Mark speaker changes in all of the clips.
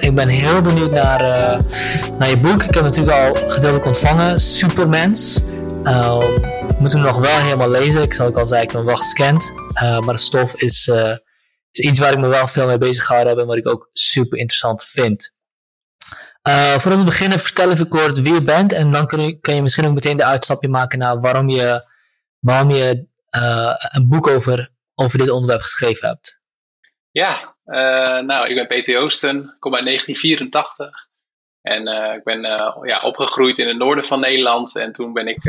Speaker 1: Ik ben heel benieuwd naar, uh, naar je boek. Ik heb natuurlijk al gedeeltelijk ontvangen, Supermens. Uh, moeten we nog wel helemaal lezen. Ik zal ook al zeggen, ik ben wel gescand. Uh, maar de stof is, is iets waar ik me wel veel mee bezig gehouden heb en wat ik ook super interessant vind. voordat we beginnen, vertel even kort wie je bent. En dan kun je, je misschien ook meteen de uitstapje maken naar waarom je, waarom je een boek over, over dit onderwerp geschreven hebt.
Speaker 2: Ja, nou, ik ben Peter Joosten, kom uit 1984. En uh, ik ben uh, ja, opgegroeid in het noorden van Nederland. En toen ben ik,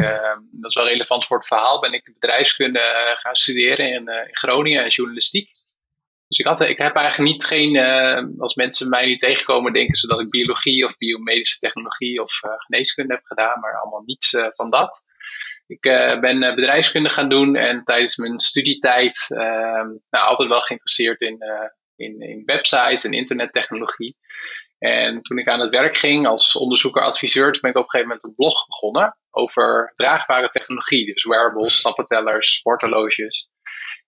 Speaker 2: dat is wel relevant voor het verhaal, ben ik bedrijfskunde gaan studeren in, in, Groningen en journalistiek. Dus ik, had, ik heb eigenlijk niet geen, als mensen mij niet tegenkomen, denken ze dat ik biologie of biomedische technologie of geneeskunde heb gedaan, maar allemaal niets van dat. Ik ben bedrijfskunde gaan doen en tijdens mijn studietijd nou, altijd wel geïnteresseerd in in, in websites en internettechnologie. En toen ik aan het werk ging als onderzoeker-adviseur, ben ik op een gegeven moment een blog begonnen over draagbare technologie. Dus wearables, stappentellers, sporthorloges.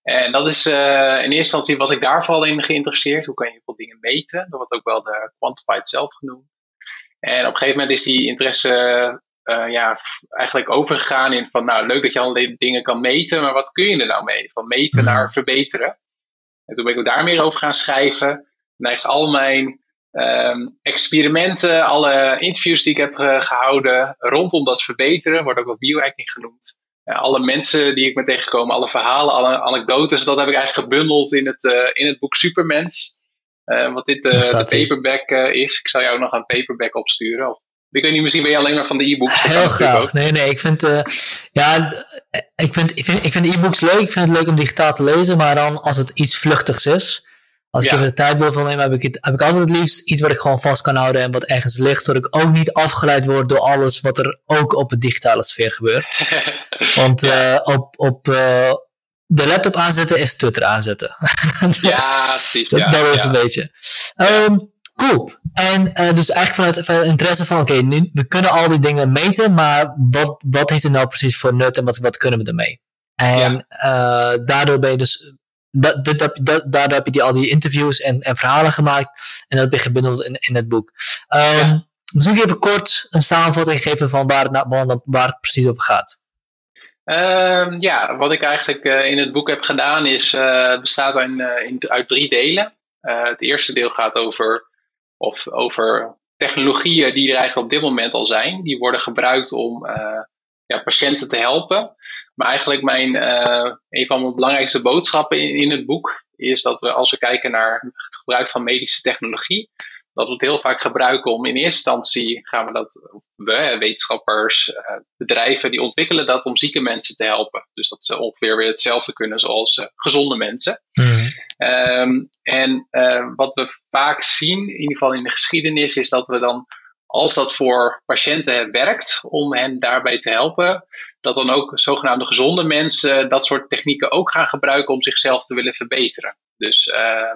Speaker 2: En dat is, uh, in eerste instantie was ik daar vooral in geïnteresseerd. Hoe kan je veel dingen meten? Dat wordt ook wel de quantified self genoemd. En op een gegeven moment is die interesse uh, ja, eigenlijk overgegaan in van, nou leuk dat je allerlei dingen kan meten, maar wat kun je er nou mee? Van meten mhm. naar verbeteren. En toen ben ik ook daar meer over gaan schrijven. En eigenlijk al mijn ehm, experimenten, alle interviews die ik heb uh, gehouden rondom dat verbeteren, wordt ook wel biohacking genoemd. alle mensen die ik ben tegengekomen, alle verhalen, alle anekdotes, dat heb ik eigenlijk gebundeld in het, uh, in het boek Supermens. Wat dit de paperback is. Ik zal jou nog een paperback opsturen. Of ik weet niet, misschien ben je alleen maar van de e-books.
Speaker 1: Heel graag. Nee, nee, ik vind, uh, ja, ik vind, ik vind, ik vind e-books leuk. Ik vind het leuk om digitaal te lezen, maar dan als het iets vluchtigs is. Als ik even de tijd wil nemen, heb ik, het, heb ik altijd het liefst iets wat ik gewoon vast kan houden en wat ergens ligt, zodat ik ook niet afgeleid word door alles wat er ook op de digitale sfeer gebeurt. Want uh, op, op uh, de laptop aanzetten is Twitter aanzetten.
Speaker 2: ja, precies.
Speaker 1: Ja, dat, is een beetje. Um, Cool. En uh, dus eigenlijk vanuit, vanuit interesse van, oké, nu we kunnen al die dingen meten, maar wat, wat heeft het nou precies voor nut en wat, wat kunnen we ermee? En ja. uh, daardoor ben je dus, dat, dit, dat, dat, daardoor heb je die, al die interviews en, en verhalen gemaakt en dat heb je gebundeld in, in het boek. Um, ja. Misschien even kort een samenvatting geven van waar het, nou, waar het precies over gaat.
Speaker 2: Um, ja, wat ik eigenlijk uh, in het boek heb gedaan is, bestaat in, in, uit drie delen. het eerste deel gaat over of over technologieën die er eigenlijk op dit moment al zijn. Die worden gebruikt om uh, ja, patiënten te helpen. Maar eigenlijk mijn, uh, een van mijn belangrijkste boodschappen in, in, het boek is dat we als we kijken naar het gebruik van medische technologie, dat we het heel vaak gebruiken om in eerste instantie gaan we dat, we, wetenschappers, uh, bedrijven, die ontwikkelen dat om zieke mensen te helpen. Dus dat ze ongeveer weer hetzelfde kunnen zoals gezonde mensen. Mm. Um, en uh, wat we vaak zien, in ieder geval in de geschiedenis, is dat we dan, als dat voor patiënten werkt, om hen daarbij te helpen, dat dan ook zogenaamde gezonde mensen dat soort technieken ook gaan gebruiken om zichzelf te willen verbeteren. Dus uh,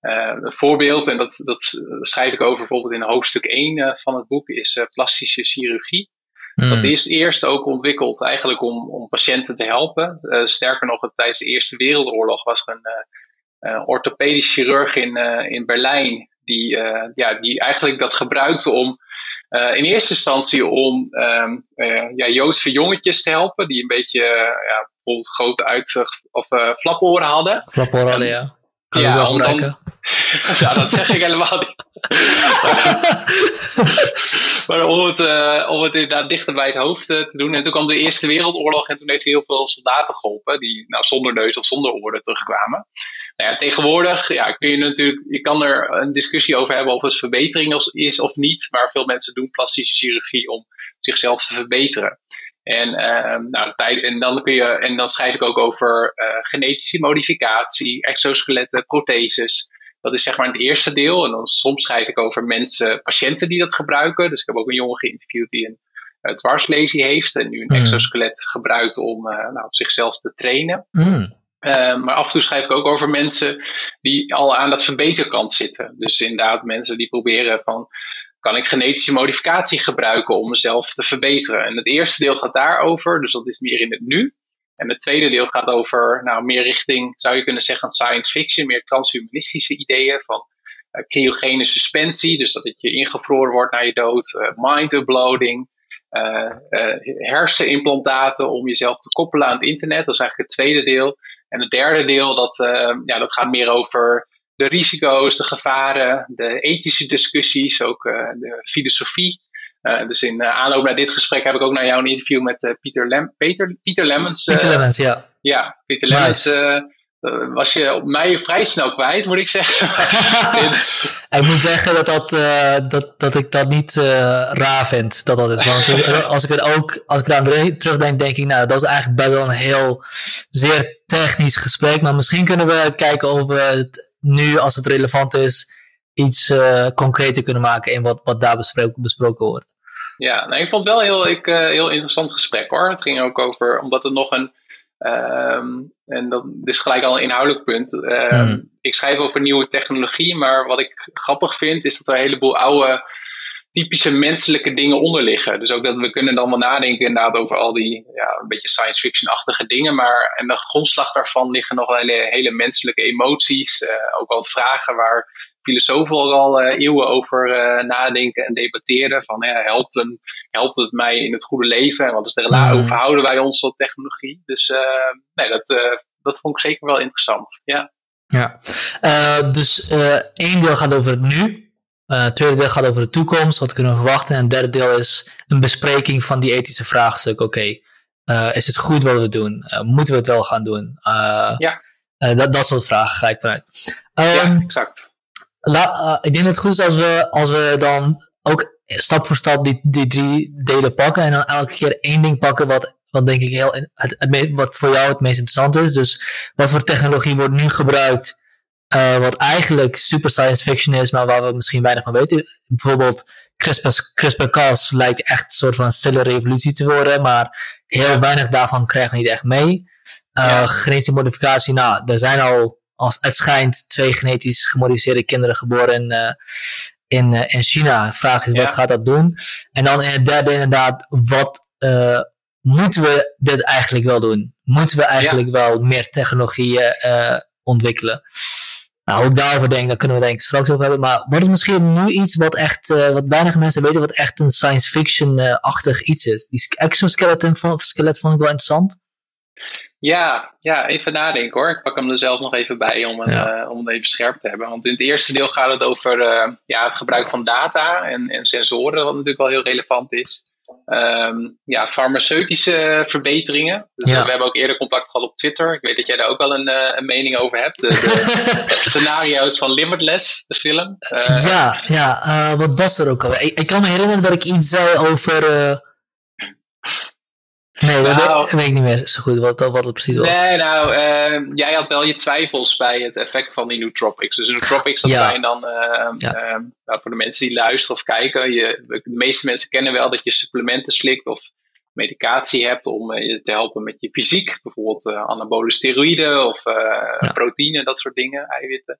Speaker 2: uh, een voorbeeld, en dat, dat schrijf ik over bijvoorbeeld in hoofdstuk 1 uh, van het boek, is plastische chirurgie. Mm. Dat is eerst ook ontwikkeld eigenlijk om, om patiënten te helpen. sterker nog, tijdens de Eerste Wereldoorlog was er een uh, orthopedisch chirurg in, uh, in Berlijn, die, ja, die eigenlijk dat gebruikte om in eerste instantie om um, ja, Joodse jongetjes te helpen, die een beetje ja, bijvoorbeeld grote uit- of flaporen hadden.
Speaker 1: Flaporen hadden, ja.
Speaker 2: Ja, dan, ja, dat zeg ik helemaal niet. maar om het, uh, om het inderdaad dichter bij het hoofd uh, te doen. En toen kwam de Eerste Wereldoorlog en toen heeft hij heel veel soldaten geholpen. Die nou, zonder neus of zonder oren terugkwamen. Nou ja, tegenwoordig ja, kun je natuurlijk, je kan er een discussie over hebben of het verbetering is of niet. Maar veel mensen doen plastische chirurgie om zichzelf te verbeteren. En, uh, nou, en, dan kun je, en dan schrijf ik ook over uh, genetische modificatie, exoskeletten, protheses. Dat is zeg maar het eerste deel. En dan soms schrijf ik over mensen, patiënten die dat gebruiken. Dus ik heb ook een jongen geïnterviewd die een uh, dwarslesie heeft en nu een mm. exoskelet gebruikt om uh, nou, zichzelf te trainen. Mm. Uh, maar af en toe schrijf ik ook over mensen die al aan dat verbeterkant zitten. Dus inderdaad mensen die proberen van kan ik genetische modificatie gebruiken om mezelf te verbeteren. En het eerste deel gaat daarover, dus dat is meer in het nu. En het tweede deel gaat over, nou, meer richting, zou je kunnen zeggen, science fiction, meer transhumanistische ideeën van cryogene suspensie, dus dat je ingevroren wordt naar je dood, mind uploading, hersenimplantaten om jezelf te koppelen aan het internet. Dat is eigenlijk het tweede deel. En het derde deel, dat, ja, dat gaat meer over de risico's, de gevaren, de ethische discussies, ook de filosofie. Uh, dus in uh, aanloop naar dit gesprek heb ik ook naar jou een interview met uh, Pieter, Lem Peter, Pieter Lemmens.
Speaker 1: Pieter Lemmens, ja.
Speaker 2: Ja, Pieter Lemmens was je op mij vrij snel kwijt, moet ik zeggen.
Speaker 1: ik moet zeggen dat, dat, dat, dat ik dat niet raar vind, dat dat is. Want als ik het ook, als ik eraan terugdenk, denk ik, nou, dat is eigenlijk best wel een heel zeer technisch gesprek. Maar misschien kunnen we kijken of we het nu, als het relevant is, iets uh, concreter kunnen maken in wat, wat daar besproken, besproken wordt.
Speaker 2: Ja, nou, ik vond het wel heel, ik, uh, heel interessant gesprek hoor. Het ging ook over, omdat het nog een, um, en dat is gelijk al een inhoudelijk punt. Um, mm. Ik schrijf over nieuwe technologie, maar wat ik grappig vind is dat er een heleboel oude typische menselijke dingen onder liggen. Dus ook dat we kunnen dan wel nadenken inderdaad over al die ja, een beetje science fiction-achtige dingen. Maar en de grondslag daarvan liggen nog hele, hele menselijke emoties. Uh, ook al vragen waar filosofen al uh, eeuwen over uh, nadenken en debatteren. Van helpt, een, helpt het mij in het goede leven? En wat is de relatie? Hoe verhouden wij ons tot technologie? Dus nee, dat, dat vond ik zeker wel interessant. Ja.
Speaker 1: Ja, dus één deel gaat over het nu. Uh, het tweede deel gaat over de toekomst, wat kunnen we verwachten. En het derde deel is een bespreking van die ethische vraagstuk. Oké, okay, uh, is het goed wat we doen? Uh, moeten we het wel gaan doen?
Speaker 2: ja.
Speaker 1: dat, dat soort vragen ga ik vanuit.
Speaker 2: Um, ja, ehm, exact.
Speaker 1: La, ik denk dat het goed is als we, als we dan ook stap voor stap die, die drie delen pakken. En dan elke keer één ding pakken wat, wat denk ik heel, het, het, wat voor jou het meest interessant is. Dus wat voor technologie wordt nu gebruikt? Uh, wat eigenlijk super science fiction is, maar waar we misschien weinig van weten. Bijvoorbeeld CRISPR-Cas lijkt echt een soort van stille revolutie te worden, maar heel weinig daarvan krijgen we niet echt mee. Uh, Genetische modificatie, nou, er zijn al, als het schijnt, twee genetisch gemodificeerde kinderen geboren in, uh, in, in China. De vraag is, wat gaat dat doen? En dan in het derde inderdaad, wat moeten we dit eigenlijk wel doen? Moeten we eigenlijk wel meer technologieën ontwikkelen? Nou, hoe ik daarover denk, daar kunnen we denk ik straks over hebben. Maar wat is misschien nu iets wat echt, uh, wat weinig mensen weten, wat echt een science fiction-achtig iets is? Die exoskeleton van, skelet vond ik wel interessant.
Speaker 2: Ja, ja, even nadenken hoor. Ik pak hem er zelf nog even bij om, uh, om het even scherp te hebben. Want in het eerste deel gaat het over ja, het gebruik van data en, en sensoren, wat natuurlijk wel heel relevant is. Um, ja, farmaceutische verbeteringen. Dus ja. we hebben ook eerder contact gehad op Twitter. Ik weet dat jij daar ook wel een, uh, een mening over hebt. De, de scenario's van Limitless, de film.
Speaker 1: Uh, ja, ja uh, wat was er ook al? Ik, ik, kan me herinneren dat ik iets zei over. Nee, dat nou, weet ik niet meer zo goed wat, wat het precies was.
Speaker 2: Nee, nou, uh, jij had wel je twijfels bij het effect van die nootropics. Dus nootropics, dat zijn dan, uh, ja. uh, nou, voor de mensen die luisteren of kijken, je, de meeste mensen kennen wel dat je supplementen slikt of medicatie hebt om je te helpen met je fysiek. Bijvoorbeeld anabole steroïden of ja. proteïne, dat soort dingen, eiwitten.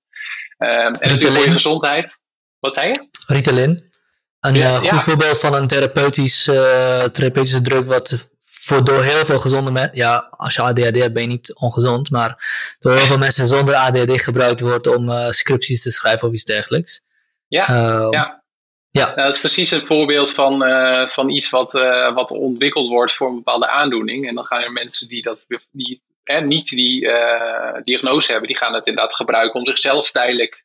Speaker 2: Ehm, en natuurlijk voor je gezondheid. Wat zei je?
Speaker 1: Ritalin. Een ja, goed voorbeeld van een therapeutisch, therapeutische druk wat voor door heel veel gezonde mensen, ja, als je ADHD hebt ben je niet ongezond, maar door heel veel mensen zonder ADHD gebruikt wordt om uh, scripties te schrijven of iets dergelijks.
Speaker 2: Ja, uh, ja. Ja. Nou, dat is precies een voorbeeld van, uh, van iets wat, uh, wat ontwikkeld wordt voor een bepaalde aandoening. En dan gaan er mensen die, dat, die hè, niet die diagnose hebben, die gaan het inderdaad gebruiken om zichzelf tijdelijk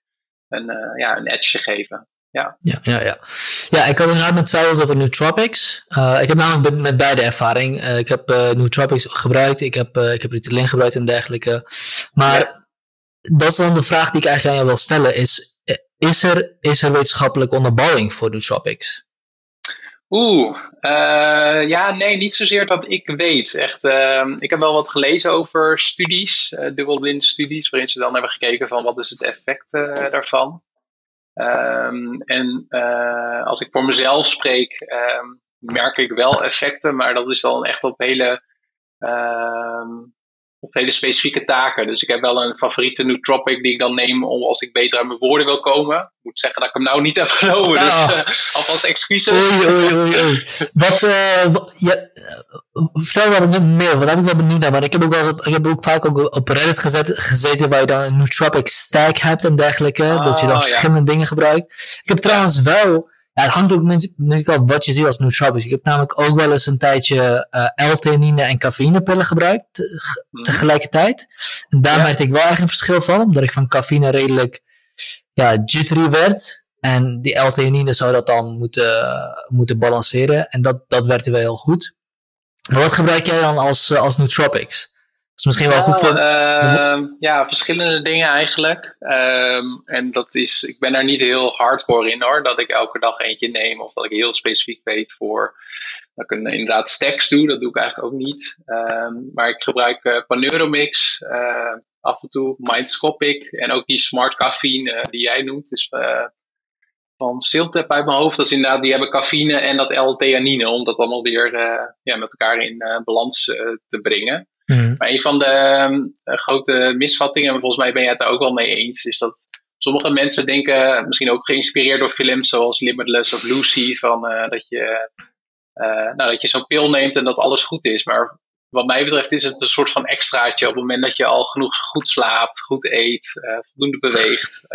Speaker 2: een, ja, een edge te geven. Ja.
Speaker 1: Ja, ja, ja. ja ik had inderdaad met twijfels over nootropics. Uh, ik heb namelijk met beide ervaring. Uh, ik heb uh, nootropics gebruikt, ik heb, ik heb Ritalin gebruikt en dergelijke. Maar ja. dat is dan de vraag die ik eigenlijk aan jou wil stellen. Is, is, er, is er wetenschappelijk onderbouwing voor nootropics?
Speaker 2: Oeh, ja, nee, niet zozeer dat ik weet. Echt, ik heb wel wat gelezen over studies, dubbelblind studies, waarin ze dan hebben gekeken van wat is het effect daarvan. Um, en uh, als ik voor mezelf spreek, um, merk ik wel effecten, maar dat is dan echt op hele, um, op hele specifieke taken. Dus ik heb wel een favoriete nootropic die ik dan neem om als ik beter uit mijn woorden wil komen. Ik moet zeggen dat ik hem nou niet heb genomen, dus uh, alvast excuses.
Speaker 1: Oei, oei, oei, oei. Wat, uh, ja, vertel wat meer, wat heb ik wel benieuwd naar. Maar ik heb ook, wel eens op, ik heb ook vaak ook op Reddit gezet, gezeten waar je dan een nootropic stack hebt en dergelijke. dat je dan
Speaker 2: ja.
Speaker 1: verschillende dingen gebruikt. Ik heb trouwens wel, ja, het hangt ook natuurlijk al wat je ziet als nootropics. Ik heb namelijk ook wel eens een tijdje eh L-theanine en cafeïnepillen gebruikt te-
Speaker 2: Mhm.
Speaker 1: tegelijkertijd. En daar
Speaker 2: Ja.
Speaker 1: merkte ik wel echt een verschil van, omdat ik van cafeïne redelijk ja, jittery werd. En die L-theanine zou dat dan moeten, moeten balanceren. En dat, dat werkte wel heel goed. Maar wat gebruik jij dan als, eh, als nootropics? Dat is misschien wel goed
Speaker 2: Nou,
Speaker 1: voor...
Speaker 2: ehm, ja, verschillende dingen eigenlijk. Ehm, en dat is, ik ben daar niet heel hardcore in hoor, dat ik elke dag eentje neem of dat ik heel specifiek weet voor dat ik een, inderdaad stacks doe. Dat doe ik eigenlijk ook niet. Ehm, maar ik gebruik eh Paneuromix eh, af en toe, Mindscopic en ook die Smart Caffeine die jij noemt. Dus van Siltep uit mijn hoofd. Dat is inderdaad, die hebben cafeïne en dat L-theanine om dat allemaal weer eh, ja, met elkaar in eh, balans eh, te brengen.
Speaker 1: Mhm.
Speaker 2: Maar een van de ehm, eh, grote misvattingen, en volgens mij ben jij het er ook wel mee eens, is dat sommige mensen denken, misschien ook geïnspireerd door films zoals Limitless of Lucy, van, dat je, nou, dat je zo'n pil neemt en dat alles goed is. Maar wat mij betreft is het een soort van extraatje op het moment dat je al genoeg goed slaapt, goed eet, voldoende beweegt.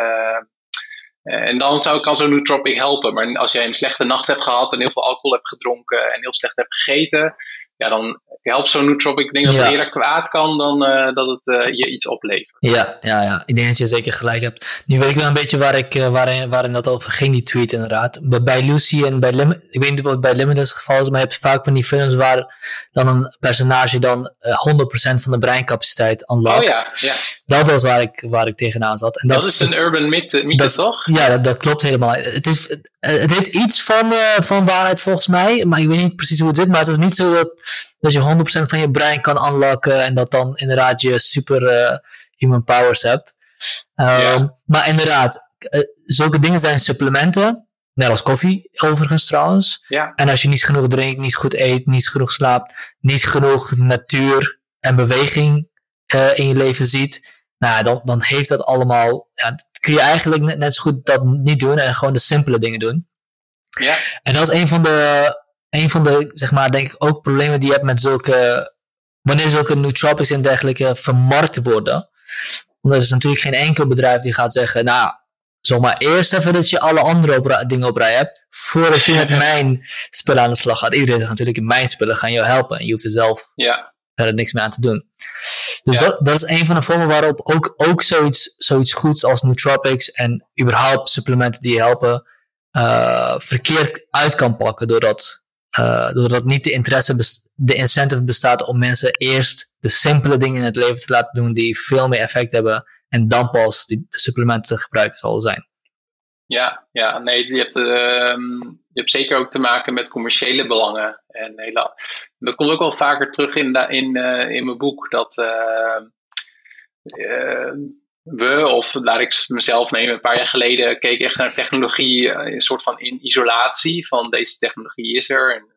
Speaker 2: Eh, en dan zou, kan zo'n nootropic helpen. Maar als jij een slechte nacht hebt gehad en heel veel alcohol hebt gedronken en heel slecht hebt gegeten, ja, dan helpt zo'n nootropic. Ik denk dat het
Speaker 1: Ja.
Speaker 2: eerder kwaad kan dan eh, dat het eh, je iets oplevert.
Speaker 1: Ja, ja, ja, ik denk dat je zeker gelijk hebt. Nu weet ik wel een beetje waar ik, waarin, waarin dat over ging, die tweet inderdaad. Bij- Lucy en bij Lim ik weet niet of het bij Limitless het geval is, maar je hebt vaak van die films waar dan een personage dan eh, 100% van de breincapaciteit unlockt.
Speaker 2: Oh ja, ja.
Speaker 1: Dat was waar ik, waar ik tegenaan zat. En
Speaker 2: dat is een urban mythe, mythe
Speaker 1: dat-
Speaker 2: toch?
Speaker 1: Ja, dat, dat klopt helemaal. Het, is, het, het heeft iets van, eh, van waarheid volgens mij, maar ik weet niet precies hoe het zit. Maar het is niet zo dat, dat je 100% van je brein kan unlocken en dat dan inderdaad je super eh, human powers hebt. Ehm,
Speaker 2: Ja.
Speaker 1: Maar inderdaad, eh, zulke dingen zijn supplementen. Net als koffie, overigens trouwens.
Speaker 2: Ja,
Speaker 1: En als je niet genoeg drinkt, niet goed eet, niet genoeg slaapt, niet genoeg natuur en beweging eh, in je leven ziet, nou, dan, dan heeft dat allemaal. Ja, kun je eigenlijk net, net zo goed dat niet doen en gewoon de simpele dingen doen.
Speaker 2: ja.
Speaker 1: En dat is een van de, een van de zeg maar, denk ik ook problemen die je hebt met zulke. Wanneer zulke nootropics en dergelijke vermarkt worden. Omdat er is natuurlijk geen enkel bedrijf die gaat zeggen, nou, Zeg maar eerst even dat je alle andere op dingen op rij hebt. Voordat je met mijn spullen aan de slag gaat. Iedereen zegt natuurlijk, mijn spullen gaan jou helpen. En je hoeft er zelf
Speaker 2: ja.
Speaker 1: verder niks meer aan te doen. Dus
Speaker 2: Ja.
Speaker 1: dat, dat is een van de vormen waarop ook, ook zoiets, zoiets goeds als nootropics en überhaupt supplementen die je helpen, eh, verkeerd uit kan pakken. Doordat, eh, doordat niet de interesse, de incentive bestaat om mensen eerst de simpele dingen in het leven te laten doen die veel meer effect hebben. En dan pas die supplementen te gebruiken zal zijn.
Speaker 2: Ja, ja, nee, je hebt, ehm, je hebt zeker ook te maken met commerciële belangen. En hele, dat komt ook wel vaker terug in, in, eh, in mijn boek. Dat eh, eh, we, of laat ik mezelf nemen, een paar jaar geleden keek echt naar technologie, een soort van in isolatie. Van deze technologie is er en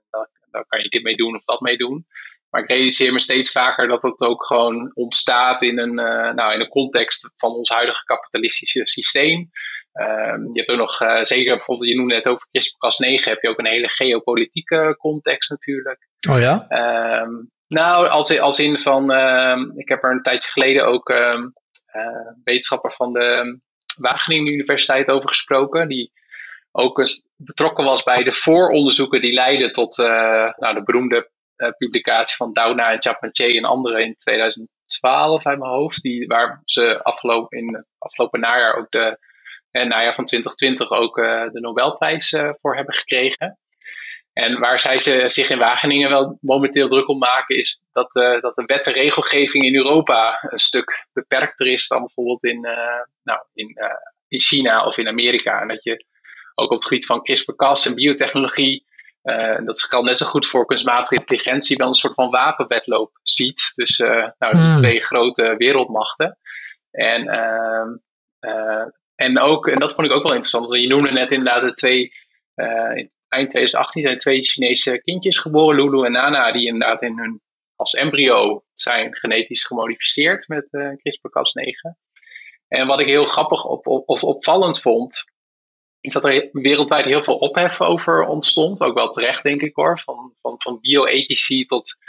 Speaker 2: daar, kan je dit mee doen of dat mee doen. Maar ik realiseer me steeds vaker dat het ook gewoon ontstaat in een, nou, in een context van ons huidige kapitalistische systeem. Ehm, je hebt ook nog, eh, zeker bijvoorbeeld, je noemde net over CRISPR-Cas9, heb je ook een hele geopolitieke context natuurlijk.
Speaker 1: Oh ja?
Speaker 2: Ehm, nou, als, als in van, ehm, ik heb er een tijdje geleden ook eh, wetenschapper van de Wageningen Universiteit over gesproken, die ook eens betrokken was bij de vooronderzoeken die leidden tot eh, nou, de beroemde publicatie van Doudna en Chapman-Che en anderen in 2012 uit mijn hoofd, die, waar ze afgelopen, in afgelopen najaar ook de en najaar van 2020 ook eh, de Nobelprijs eh, voor hebben gekregen. En waar zij ze, zich in Wageningen wel momenteel druk om maken, is dat, eh, dat de wet en regelgeving in Europa een stuk beperkter is dan bijvoorbeeld in, eh, nou, in, eh, in China of in Amerika. En dat je ook op het gebied van CRISPR-Cas en biotechnologie, eh, dat geldt net zo goed voor kunstmatige intelligentie, wel een soort van wapenwedloop ziet tussen nou, die
Speaker 1: Mm.
Speaker 2: twee grote wereldmachten. En ehm, eh, en, ook, en dat vond ik ook wel interessant. Je noemde net inderdaad de twee. eh, in eind 2018 zijn twee Chinese kindjes geboren, Lulu en Nana, die inderdaad in hun, als embryo zijn genetisch gemodificeerd met eh CRISPR-Cas9. En wat ik heel grappig op, of opvallend vond, iets dat er wereldwijd heel veel ophef over ontstond. Ook wel terecht, denk ik hoor. Van, van, van bioethici tot uh,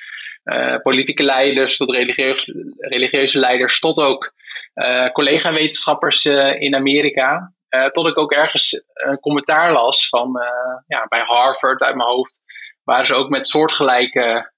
Speaker 2: politieke leiders, tot religieuze, religieuze leiders, tot ook uh, collega-wetenschappers uh, in Amerika. tot ik ook ergens een commentaar las van ja, bij Harvard uit mijn hoofd. Waren ze ook met soortgelijke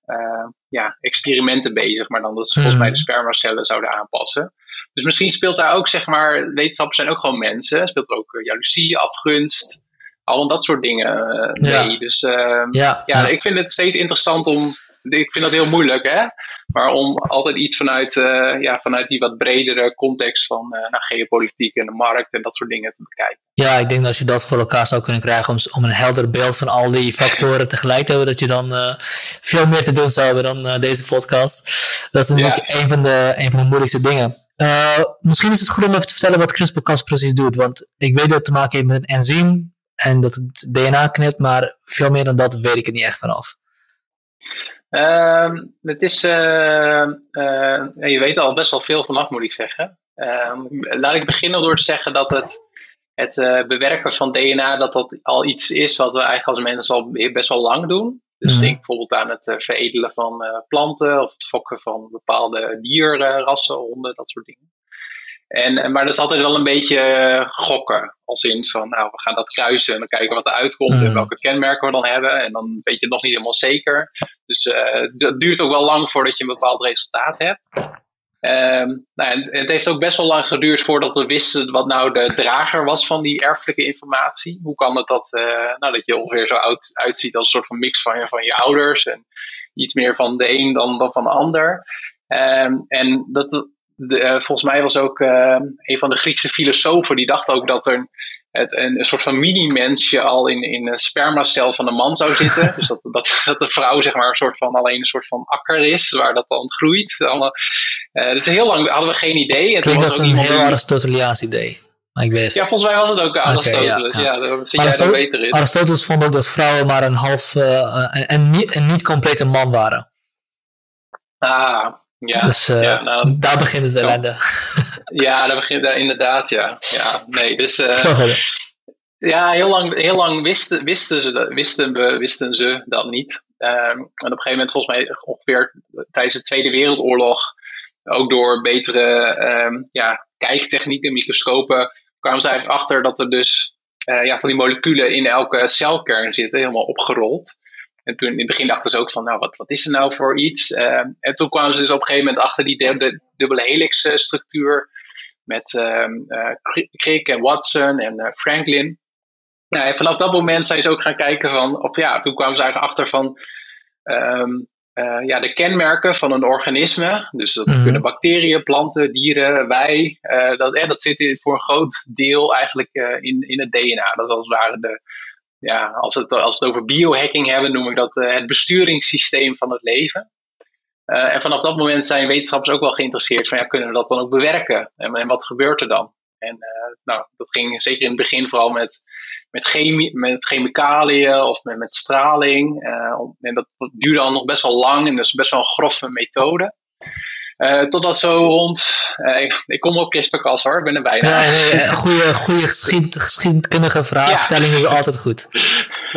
Speaker 2: ja, experimenten bezig, maar dan dat ze volgens mij de hmm. spermacellen zouden aanpassen. Dus misschien speelt daar ook, zeg maar, wetenschappers zijn ook gewoon mensen. Speelt er ook jaloezie, afgunst, al dat soort dingen mee. Dus uh, ja, ja, ik vind het steeds interessant om ik vind dat heel moeilijk, hè? Maar om altijd iets vanuit, uh, ja, vanuit die wat bredere context van uh, nou, geopolitiek en de markt en dat soort dingen te bekijken.
Speaker 1: Ja, ik denk dat als je dat voor elkaar zou kunnen krijgen om, om een helder beeld van al die factoren tegelijk te hebben, dat je dan uh, veel meer te doen zou hebben dan deze podcast. Dat is natuurlijk ja. een, van de, een van de moeilijkste dingen. misschien is het goed om even te vertellen wat CRISPR-Cas precies doet, want ik weet dat het te maken heeft met een enzym en dat het DNA knipt, maar veel meer dan dat weet ik er niet echt vanaf.
Speaker 2: Uh, het is, uh, uh, je weet al best wel veel vanaf, moet ik zeggen. Ehm, laat ik beginnen door te zeggen dat het, het uh, bewerken van DNA dat dat al iets is wat we eigenlijk als mensen al best wel lang doen. Dus mm. denk bijvoorbeeld aan het veredelen van planten of het fokken van bepaalde dierrassen, honden, dat soort dingen. En, maar dat is altijd wel een beetje gokken. Als in van, nou, we gaan dat kruisen en dan kijken wat er uitkomt en mm. welke kenmerken we dan hebben. En dan weet je het nog niet helemaal zeker. Dus uh, dat duurt ook wel lang voordat je een bepaald resultaat hebt. Um, nou, en het heeft ook best wel lang geduurd voordat we wisten wat nou de drager was van die erfelijke informatie. Hoe kan het dat, uh, nou, dat je ongeveer zo oud uitziet als een soort van mix van je, van je ouders en iets meer van de een dan, dan van de ander. Um, en dat, de, uh, volgens mij was ook uh, een van de Griekse filosofen die dacht ook dat er het, een, een soort van mini-mensje al in, in een spermacel van een man zou zitten. dus dat, dat, dat de vrouw zeg maar een soort van alleen een soort van akker is, waar dat dan groeit. Allemaal, uh, dus heel lang hadden we geen idee.
Speaker 1: Het Klinkt als een heel Aristoteliaans idee. Ik weet.
Speaker 2: Ja, volgens mij was het ook Aristoteles. Okay, ja, ja. ja zit jij er beter in.
Speaker 1: Aristoteles vond ook dat vrouwen maar een half uh, en, niet, een niet complete man waren.
Speaker 2: Ah, ja,
Speaker 1: dus ja, nou, daar begint het ellende.
Speaker 2: Ja, daar begint daar inderdaad, ja. Ja, nee, dus... Uh, ja, heel lang, heel lang wisten, wisten, ze, wisten, we, wisten ze dat niet. Um, en op een gegeven moment, volgens mij ongeveer tijdens de Tweede Wereldoorlog, ook door betere um, ja, kijktechnieken, microscopen, kwamen ze eigenlijk achter dat er dus uh, ja, van die moleculen in elke celkern zitten, helemaal opgerold. En toen in het begin dachten ze ook van, nou, wat, wat is er nou voor iets? Uh, en toen kwamen ze dus op een gegeven moment achter die de, de dubbele helix structuur met uh, Crick en Watson en uh, Franklin. Nou, en vanaf dat moment zijn ze ook gaan kijken van, of ja, toen kwamen ze eigenlijk achter van um, uh, ja, de kenmerken van een organisme. Dus dat mm. kunnen bacteriën, planten, dieren, wij. Dat, eh, dat zit voor een groot deel eigenlijk in, in het DNA. Dat is als het ware de, ja, als, het, als we het over biohacking hebben, noem ik dat het besturingssysteem van het leven. Uh, en vanaf dat moment zijn wetenschappers ook wel geïnteresseerd van ja, kunnen we dat dan ook bewerken? En, en wat gebeurt er dan? En uh, nou, dat ging zeker in het begin vooral met, met, chemie, met chemicaliën of met, met straling. En dat duurde dan nog best wel lang en dus best wel een grove methode. Uh, totdat zo rond. Uh, ik, ik, kom op CRISPR-Cas hoor, ik ben er bijna.
Speaker 1: Ja, nee, nee, goede, goede geschied, geschiedkundige vraagstelling ja. is altijd goed.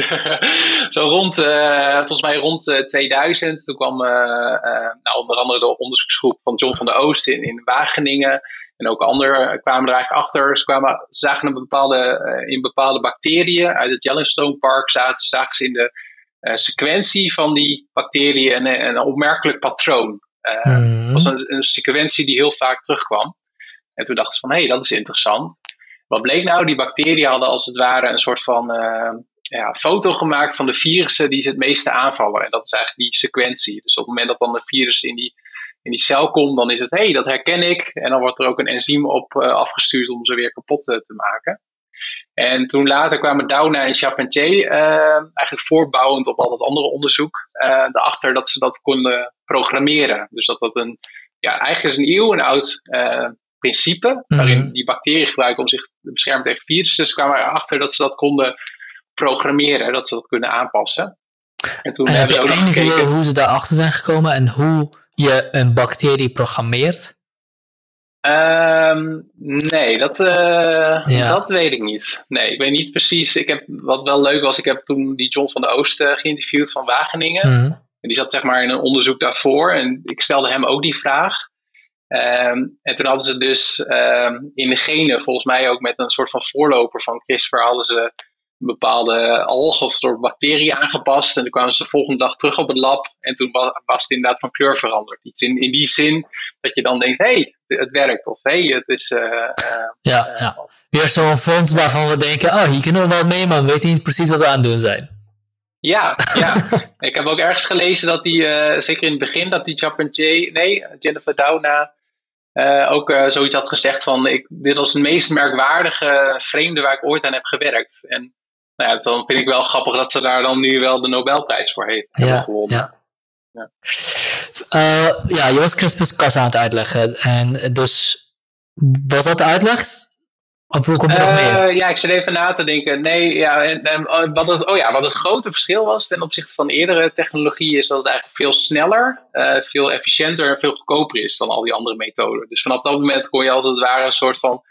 Speaker 2: zo rond, uh, volgens mij rond 2000, toen kwam nou, onder andere de onderzoeksgroep van John van der Oost in, in Wageningen. En ook anderen kwamen er eigenlijk achter. Ze, kwamen, ze zagen een bepaalde, in bepaalde bacteriën uit het Yellowstone Park, zagen, zagen ze in de sequentie van die bacteriën een, een opmerkelijk patroon. Het uh, mm. was een, een, sequentie die heel vaak terugkwam. En toen dachten ze van, hé, hey, dat is interessant. Wat bleek nou? Die bacteriën hadden als het ware een soort van uh, ja, foto gemaakt van de virussen die ze het meeste aanvallen. En dat is eigenlijk die sequentie. Dus op het moment dat dan een virus in die, in die cel komt, dan is het, hé, hey, dat herken ik. En dan wordt er ook een enzym op uh, afgestuurd om ze weer kapot te maken. En toen later kwamen Doudna en Charpentier, uh, eigenlijk voortbouwend op al dat andere onderzoek, uh, erachter dat ze dat konden programmeren. Dus dat dat een, ja, eigenlijk is een eeuw een oud uh, principe, mhm. waarin die bacteriën gebruiken om zich te beschermen tegen virussen. Dus kwamen erachter dat ze dat konden programmeren, dat ze dat kunnen aanpassen.
Speaker 1: En toen en hebben we ook nog gekeken hoe ze daarachter zijn gekomen en hoe je een bacterie programmeert?
Speaker 2: Ehm, nee, dat, uh, dat weet ik niet. Nee, ik weet niet precies. Ik heb, wat wel leuk was, ik heb toen die John van de Oosten geïnterviewd van Wageningen. Mhm. En die zat zeg maar in een onderzoek daarvoor. En ik stelde hem ook die vraag. Um, en toen hadden ze dus um, in de genen, volgens mij ook met een soort van voorloper van CRISPR, hadden ze bepaalde algen of soort bacteriën aangepast. En toen kwamen ze de volgende dag terug op het lab. En toen was, het inderdaad van kleur veranderd. Iets in, in die zin dat je dan denkt: hé, hey, het, werkt. Of hé, hey, het is. Uh, uh,
Speaker 1: ja, uh, ja. Weer zo'n fonds waarvan we denken: oh, hier kunnen we wel mee, maar we weten niet precies wat we aan het doen zijn.
Speaker 2: Ja, ja. ik heb ook ergens gelezen dat die, zeker in het begin, dat die Chapin nee, Jennifer Doudna. ook zoiets had gezegd van ik, dit was het meest merkwaardige vreemde waar ik ooit aan heb gewerkt. En nou ja, dan vind ik wel grappig dat ze daar dan nu wel de Nobelprijs voor heeft ja, gewonnen. Ja.
Speaker 1: Ja. Uh, ja, je was CRISPR-Cas aan het uitleggen. En dus, was dat de uitleg? Of hoe komt er uh, nog meer?
Speaker 2: Ja, ik zit even na te denken. Nee, ja, en, en, oh, wat, het, oh ja, wat het grote verschil was ten opzichte van eerdere technologie is dat het eigenlijk veel sneller, uh, veel efficiënter en veel goedkoper is dan al die andere methoden. Dus vanaf dat moment kon je als het ware een soort van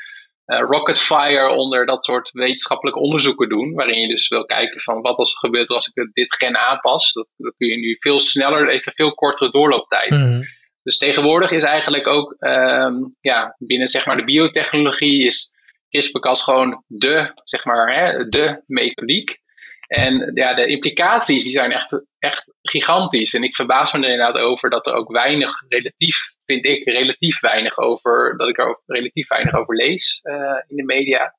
Speaker 2: rocket fire onder dat soort wetenschappelijke onderzoeken doen. Waarin je dus wil kijken van wat als er gebeurt als ik dit gen aanpas. Dat, dat kun je nu veel sneller, heeft een veel kortere doorlooptijd. Mhm. Dus tegenwoordig is eigenlijk ook um, ja, binnen zeg maar, de biotechnologie is CRISPR-Cas gewoon de, zeg maar, hè, de methodiek. En ja, de implicaties die zijn echt, echt gigantisch. En ik verbaas me er inderdaad over dat er ook weinig, relatief, vind ik, relatief weinig over, dat ik er relatief weinig over lees uh, in de media.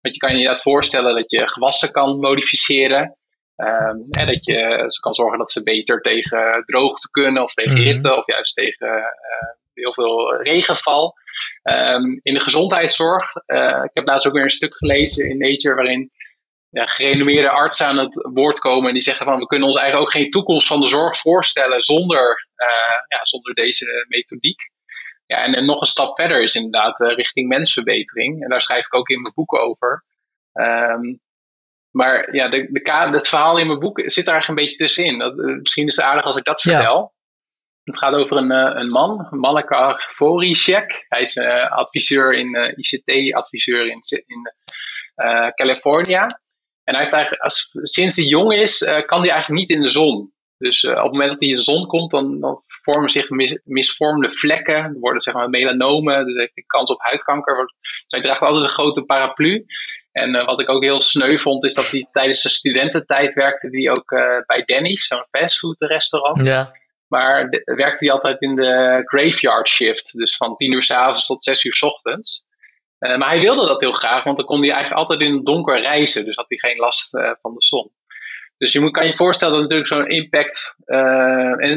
Speaker 2: Want je kan je inderdaad voorstellen dat je gewassen kan modificeren. Um, en dat je ze kan zorgen dat ze beter tegen droogte kunnen, of tegen mhm. hitte, of juist tegen uh, heel veel regenval. Um, in de gezondheidszorg, uh, ik heb laatst ook weer een stuk gelezen in Nature waarin ja, gerenommeerde artsen aan het woord komen. En die zeggen van we kunnen ons eigenlijk ook geen toekomst van de zorg voorstellen zonder, uh, ja, zonder deze methodiek. Ja, en, en, nog een stap verder is inderdaad uh, richting mensverbetering. En daar schrijf ik ook in mijn boek over. Um, maar ja, de, de, het verhaal in mijn boek zit daar eigenlijk een beetje tussenin. Dat, uh, misschien is het aardig als ik dat vertel. Het gaat over een, een man, Malaka Voricek. Hij is adviseur in ICT-adviseur in, in California. En hij heeft eigenlijk, als, sinds hij jong is, uh, kan hij eigenlijk niet in de zon. Dus uh, op het moment dat hij in de zon komt, dan, dan vormen zich mis, misvormde vlekken. Er worden zeg maar melanomen, dus heeft hij kans op huidkanker. Dus hij draagt altijd een grote paraplu. En uh, wat ik ook heel sneu vond, is dat hij tijdens zijn studententijd werkte hij ook bij Denny's, zo'n fastfood restaurant. Ja. Maar de, werkte hij altijd in de graveyard shift. Dus van 10 uur s avonds tot 6 uur s ochtends. Uh, maar hij wilde dat heel graag, want dan kon hij eigenlijk altijd in het donker reizen. Dus had hij geen last uh, van de zon. Dus je moet, kan je voorstellen dat natuurlijk zo'n impact uh,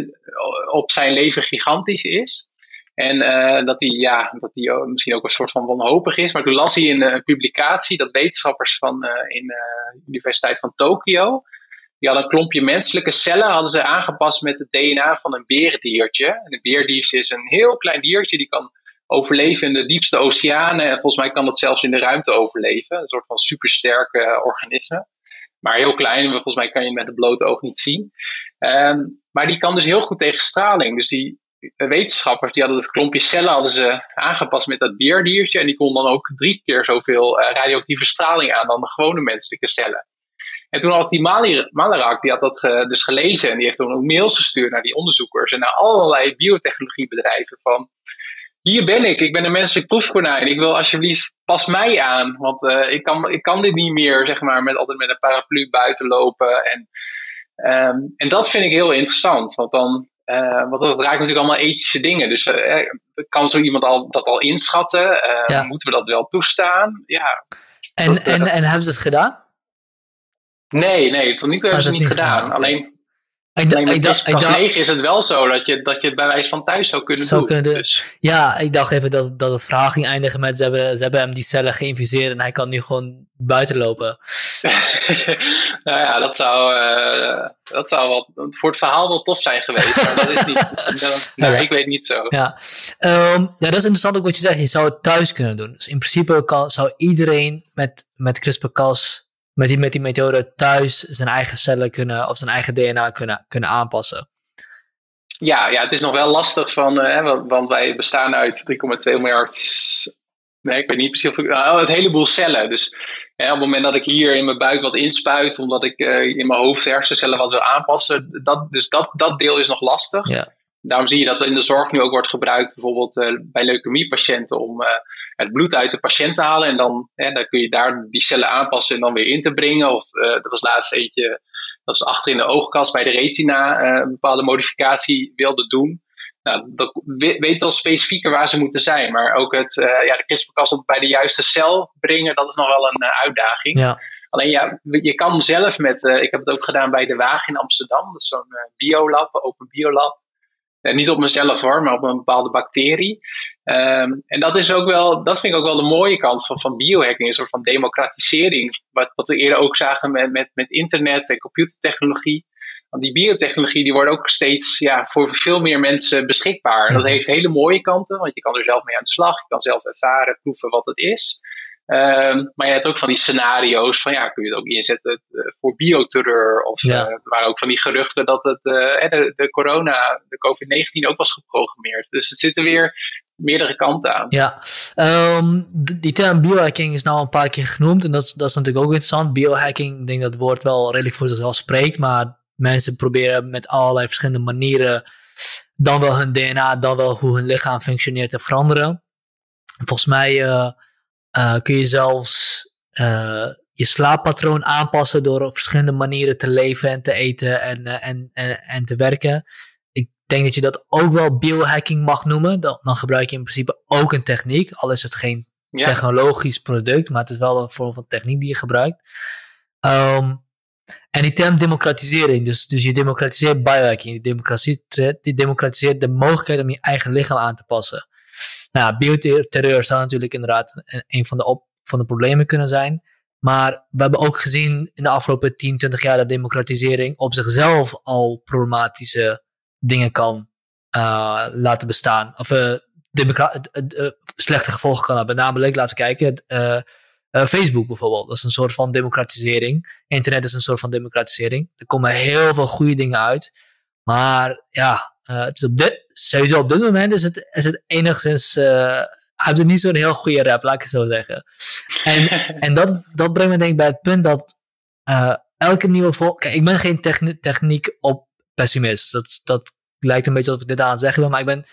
Speaker 2: op zijn leven gigantisch is. En dat hij, ja, dat hij misschien ook een soort van wanhopig is. Maar toen las hij in een publicatie dat wetenschappers van in de Universiteit van Tokio. Die hadden een klompje menselijke cellen hadden ze aangepast met het DNA van een beerdiertje. En een beerdiertje is een heel klein diertje die kan overleven in de diepste oceanen. En volgens mij kan dat zelfs in de ruimte overleven. Een soort van supersterke organisme. Maar heel klein, volgens mij kan je met het blote oog niet zien. Um, maar die kan dus heel goed tegen straling. Dus die wetenschappers die hadden het klompje cellen hadden ze aangepast met dat beerdiertje. En die kon dan ook drie keer zoveel uh, radioactieve straling aan dan de gewone menselijke cellen. En toen had die Malarak, die had dat dus gelezen en die heeft dan ook mails gestuurd naar die onderzoekers en naar allerlei biotechnologiebedrijven van hier ben ik, ik ben een menselijk proefkonijn. Ik wil alsjeblieft, pas mij aan. Want uh, ik, kan, ik kan dit niet meer, zeg maar, met, altijd met een paraplu buiten lopen. En, um, en dat vind ik heel interessant. Want dan, uh, want dat raakt natuurlijk allemaal ethische dingen. Dus uh, kan zo iemand al, dat al inschatten? Ja. Moeten we dat wel toestaan? Ja.
Speaker 1: En, en, en hebben ze het gedaan?
Speaker 2: Nee, nee, tot nu toe hebben ze het niet gedaan. gedaan. Alleen ik met ik pas 9 is het wel zo dat je, dat je het bij wijze van thuis zou kunnen zou doen. Kunnen, dus.
Speaker 1: Ja, ik dacht even dat, dat het verhaal ging eindigen met ze hebben, ze hebben hem die cellen geïnfuseerd en hij kan nu gewoon buiten lopen.
Speaker 2: nou ja, dat zou, uh, dat zou wel, voor het verhaal wel tof zijn geweest, maar dat is niet, dat, nou, ja. ik weet niet zo.
Speaker 1: Ja. Um, ja, dat is interessant ook wat je zegt, je zou het thuis kunnen doen. Dus in principe kan, zou iedereen met, met CRISPR-Cas met die, met die methode thuis zijn eigen cellen kunnen, of zijn eigen DNA kunnen, kunnen aanpassen.
Speaker 2: ja, ja, het is nog wel lastig van, uh, want, wij bestaan uit 3,2 miljard. Nee, ik weet niet precies of ik. Nou, het heleboel cellen. Dus op het moment dat ik hier in mijn buik wat inspuit, omdat ik uh, in mijn hoofd hersencellen wat wil aanpassen, dat, dus dat, dat deel is nog lastig.
Speaker 1: Ja.
Speaker 2: Daarom zie je dat in de zorg nu ook wordt gebruikt, bijvoorbeeld uh, bij leukemiepatiënten, om uh, het bloed uit de patiënt te halen. En dan, dan kun je daar die cellen aanpassen en dan weer in te brengen. Of uh, er was laatst eentje, dat ze achter in de oogkast bij de retina een bepaalde modificatie wilde doen. Nou, dat weet al specifieker waar ze moeten zijn. Maar ook het, ja, de CRISPR-Cas bij de juiste cel brengen, dat is nog wel een uitdaging.
Speaker 1: Ja.
Speaker 2: Alleen ja, je kan zelf met, ik heb het ook gedaan bij de Waag in Amsterdam. Dat is zo'n biolab, open biolab. Uh, niet op mezelf hoor, maar op een bepaalde bacterie. Um, en dat is ook wel, dat vind ik ook wel de mooie kant van, van biohacking, een soort van democratisering. Wat, wat we eerder ook zagen met, met, met internet en computertechnologie. Want die biotechnologie die wordt ook steeds ja, voor veel meer mensen beschikbaar. En dat heeft hele mooie kanten, want je kan er zelf mee aan de slag. Je kan zelf ervaren, proeven wat het is. Um, maar je hebt ook van die scenario's van ja, kun je het ook inzetten uh, voor bioterreur. Of
Speaker 1: ja.
Speaker 2: uh, er waren ook van die geruchten dat het, uh, de, de corona, de COVID-19 ook was geprogrammeerd. Dus het zitten weer meerdere kanten aan.
Speaker 1: Ja, um, die term biohacking is nou een paar keer genoemd en dat is, dat is natuurlijk ook interessant. Biohacking, ik denk dat het woord wel redelijk voor zichzelf spreekt, maar mensen proberen met allerlei verschillende manieren dan wel hun DNA, dan wel hoe hun lichaam functioneert te veranderen. Volgens mij uh, kun je zelfs uh, je slaappatroon aanpassen door op verschillende manieren te leven en te eten en, uh, en, en, en te werken. Ik denk dat je dat ook wel biohacking mag noemen. Dan, dan gebruik je in principe ook een techniek, al is het geen ja. technologisch product, maar het is wel een vorm van techniek die je gebruikt. Um, en die term democratisering, dus, dus je democratiseert biohacking, je democratiseert, je democratiseert de mogelijkheid om je eigen lichaam aan te passen. Nou, bioterreur zou natuurlijk inderdaad een van de, van de problemen kunnen zijn. Maar we hebben ook gezien in de afgelopen 10, 20 jaar dat democratisering op zichzelf al problematische dingen kan uh, laten bestaan. Of uh, uh, slechte gevolgen kan hebben. Namelijk, laten we kijken, Facebook bijvoorbeeld. Dat is een soort van democratisering. Internet is een soort van democratisering. Er komen heel veel goede dingen uit. Maar ja, is op dit, sowieso op dit moment is het, is het enigszins. Uh, heeft het niet zo'n heel goede rap, laat ik het zo zeggen. En, en dat, dat brengt me denk ik bij het punt dat uh, elke nieuwe vol. Kijk, ik ben geen techni techniek op pessimist. Dat, dat lijkt een beetje alsof ik dit aan het zeggen ben, maar ik ben.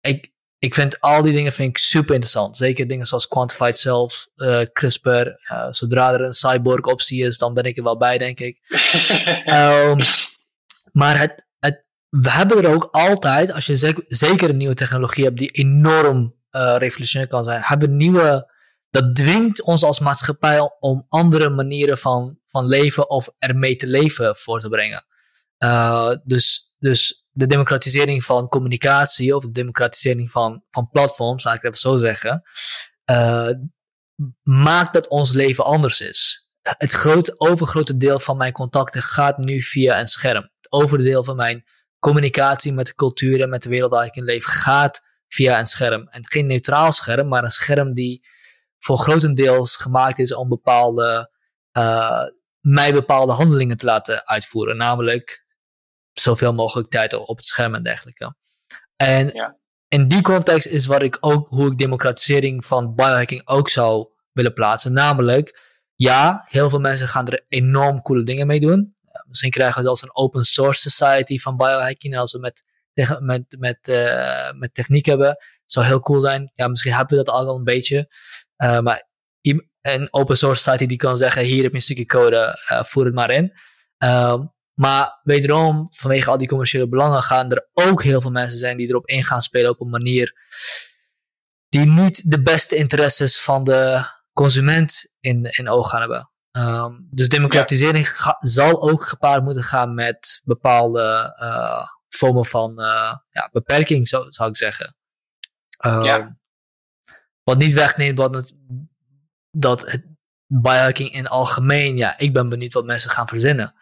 Speaker 1: Ik, ik vind al die dingen vind ik super interessant. Zeker dingen zoals quantified self, uh, CRISPR. Uh, zodra er een cyborg optie is, dan ben ik er wel bij, denk ik. um, maar het, we hebben er ook altijd, als je zeker, een nieuwe technologie hebt die enorm uh, revolutionair kan zijn, hebben nieuwe, dat dwingt ons als maatschappij om andere manieren van, van leven of ermee te leven voor te brengen. Uh, dus, dus de democratisering van communicatie of de democratisering van, van platforms, laat ik het even zo zeggen, uh, maakt dat ons leven anders is. Het groot, overgrote deel van mijn contacten gaat nu via een scherm. Het overdeel van mijn communicatie met de cultuur en met de wereld waar ik in leef gaat via een scherm. En geen neutraal scherm, maar een scherm die voor grotendeels gemaakt is om bepaalde, uh, mij bepaalde handelingen te laten uitvoeren. Namelijk zoveel mogelijk tijd op het scherm en dergelijke. En
Speaker 2: ja.
Speaker 1: in die context is wat ik ook, hoe ik democratisering van biohacking ook zou willen plaatsen. Namelijk, ja, heel veel mensen gaan er enorm coole dingen mee doen. Misschien krijgen we zelfs een open source society van biohacking. Als we met, met, met, uh, met techniek hebben, zou heel cool zijn. Ja, misschien hebben we dat al een beetje. Uh, maar een open source society die kan zeggen: hier heb je een stukje code, uh, voer het maar in. Um, maar wederom, vanwege al die commerciële belangen, gaan er ook heel veel mensen zijn die erop in gaan spelen op een manier die niet de beste interesses van de consument in, in oog gaan hebben. Um, dus democratisering zal ook gepaard moeten gaan met bepaalde uh, vormen van uh, ja, beperking, zo, zou ik zeggen. Um,
Speaker 2: ja.
Speaker 1: Wat niet wegneemt wat het, dat het biohacking in algemeen, ja, ik ben benieuwd wat mensen gaan verzinnen.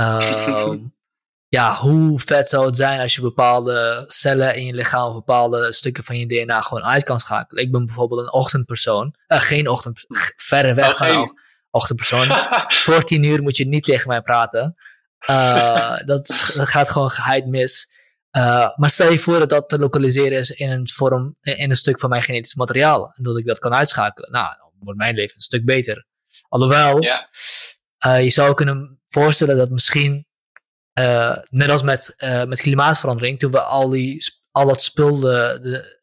Speaker 1: Um, ja, hoe vet zou het zijn als je bepaalde cellen in je lichaam of bepaalde stukken van je DNA gewoon uit kan schakelen. Ik ben bijvoorbeeld een ochtendpersoon, uh, geen ochtend, verre weg van ochtendpersoon. Voor tien uur moet je niet tegen mij praten. Uh, dat, dat, gaat gewoon geheid mis. Uh, maar stel je voor dat dat te lokaliseren is in een vorm, in een stuk van mijn genetisch materiaal. En dat ik dat kan uitschakelen. Nou, dan wordt mijn leven een stuk beter. Alhoewel,
Speaker 2: ja.
Speaker 1: uh, je zou kunnen voorstellen dat misschien, net als met, met klimaatverandering, toen we al, die, al dat spul de, de,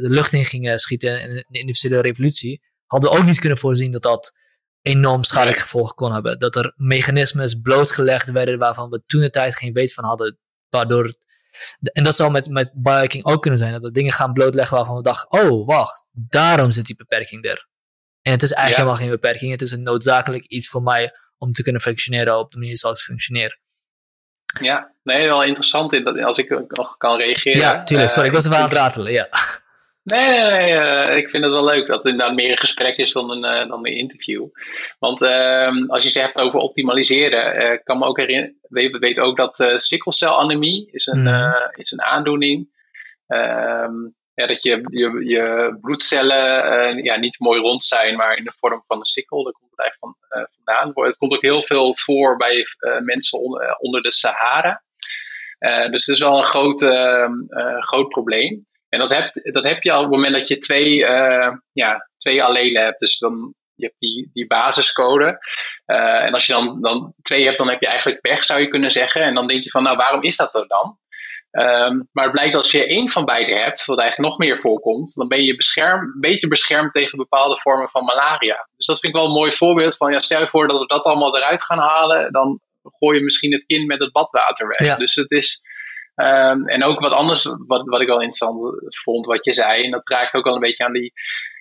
Speaker 1: de lucht in gingen schieten in de industriële revolutie, hadden we ook niet kunnen voorzien dat dat enorm schadelijke gevolgen kon hebben. Dat er mechanismes blootgelegd werden waarvan we toen de tijd geen weet van hadden, waardoor het en dat zou met, met biohacking ook kunnen zijn. Dat we dingen gaan blootleggen waarvan we dachten, oh wacht, daarom zit die beperking er. En het is eigenlijk helemaal geen beperking. Het is een noodzakelijk iets voor mij om te kunnen functioneren op de manier zoals ik functioneer.
Speaker 2: Ja, nee, wel interessant in dat, als ik nog kan reageren.
Speaker 1: Ja, tuurlijk. Sorry, ik was er wel aan het ratelen. Ja.
Speaker 2: Nee, nee, nee uh, ik vind het wel leuk dat het inderdaad meer een gesprek is dan een, uh, dan een interview. Want uh, als je zegt over optimaliseren, eh, kan me ook herinneren, we weten ook dat sikkelcelanemie is een, mm. is een aandoening. Ehm, ja, dat je, je, je bloedcellen ja, niet mooi rond zijn, maar in de vorm van een sikkel. Daar komt het eigenlijk van, vandaan. Het komt ook heel veel voor bij mensen on, onder de Sahara. dus het is wel een groot, ehm, groot probleem. En dat heb, dat heb je al op het moment dat je twee, uh, ja, twee allelen hebt. Dus dan je hebt die, die basiscode. Uh, en als je dan, dan twee hebt, dan heb je eigenlijk pech, zou je kunnen zeggen. En dan denk je van, nou, waarom is dat er dan? Um, maar het blijkt als je één van beide hebt, wat eigenlijk nog meer voorkomt, dan ben je bescherm, beter beschermd tegen bepaalde vormen van malaria. Dus dat vind ik wel een mooi voorbeeld van, ja, stel je voor dat we dat allemaal eruit gaan halen, dan gooi je misschien het kind met het badwater weg. Ja. Dus het is, Um, en ook wat anders, wat, wat ik wel interessant vond, wat je zei, en dat raakt ook wel een beetje aan die.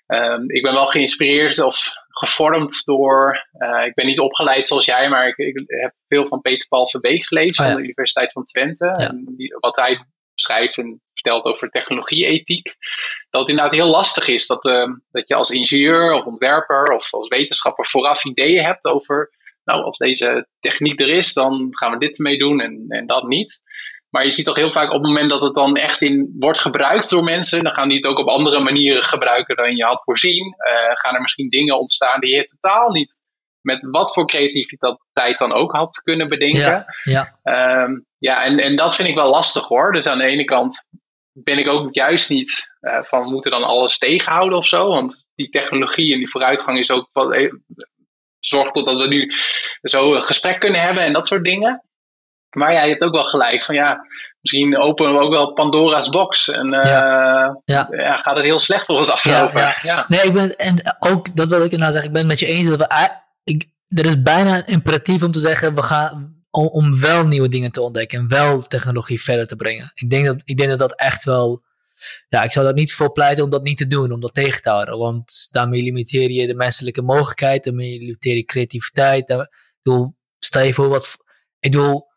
Speaker 2: Um, ik ben wel geïnspireerd of gevormd door. Uh, ik ben niet opgeleid zoals jij, maar ik, ik heb veel van Peter Paul Verbeek gelezen oh, van de Universiteit van Twente. En die, wat hij beschrijft en vertelt over technologie-ethiek. Dat het inderdaad heel lastig is dat, uh, dat je als ingenieur of ontwerper of als wetenschapper vooraf ideeën hebt over. Nou, als deze techniek er is, dan gaan we dit ermee doen en, en dat niet. Maar je ziet toch heel vaak op het moment dat het dan echt in wordt gebruikt door mensen, dan gaan die het ook op andere manieren gebruiken dan je had voorzien. Uh, gaan er misschien dingen ontstaan die je totaal niet met wat voor creativiteit dan ook had kunnen bedenken.
Speaker 1: Ja, ja.
Speaker 2: Um, ja en, en dat vind ik wel lastig hoor. Dus aan de ene kant ben ik ook juist niet uh, van we moeten dan alles tegenhouden of zo. Want die technologie en die vooruitgang is ook wat, eh, zorgt tot dat we nu zo een gesprek kunnen hebben en dat soort dingen. Maar ja, je hebt ook wel gelijk van ja, misschien openen we ook wel Pandora's box. En uh, ja. Ja. ja. gaat het heel slecht voor ons aflopen. Ja, ja.
Speaker 1: Nee, ik ben, en ook dat wil ik nou zeggen, ik ben het met je eens dat we, ik, er is bijna een imperatief om te zeggen, we gaan, om, om wel nieuwe dingen te ontdekken en wel technologie verder te brengen. Ik denk dat, ik denk dat dat echt wel, ja, ik zou dat niet voor pleiten om dat niet te doen, om dat tegen te houden. Want daarmee limiteer je de menselijke mogelijkheid, daarmee limiteer je creativiteit. Daar, ik bedoel, stel je voor wat, ik bedoel,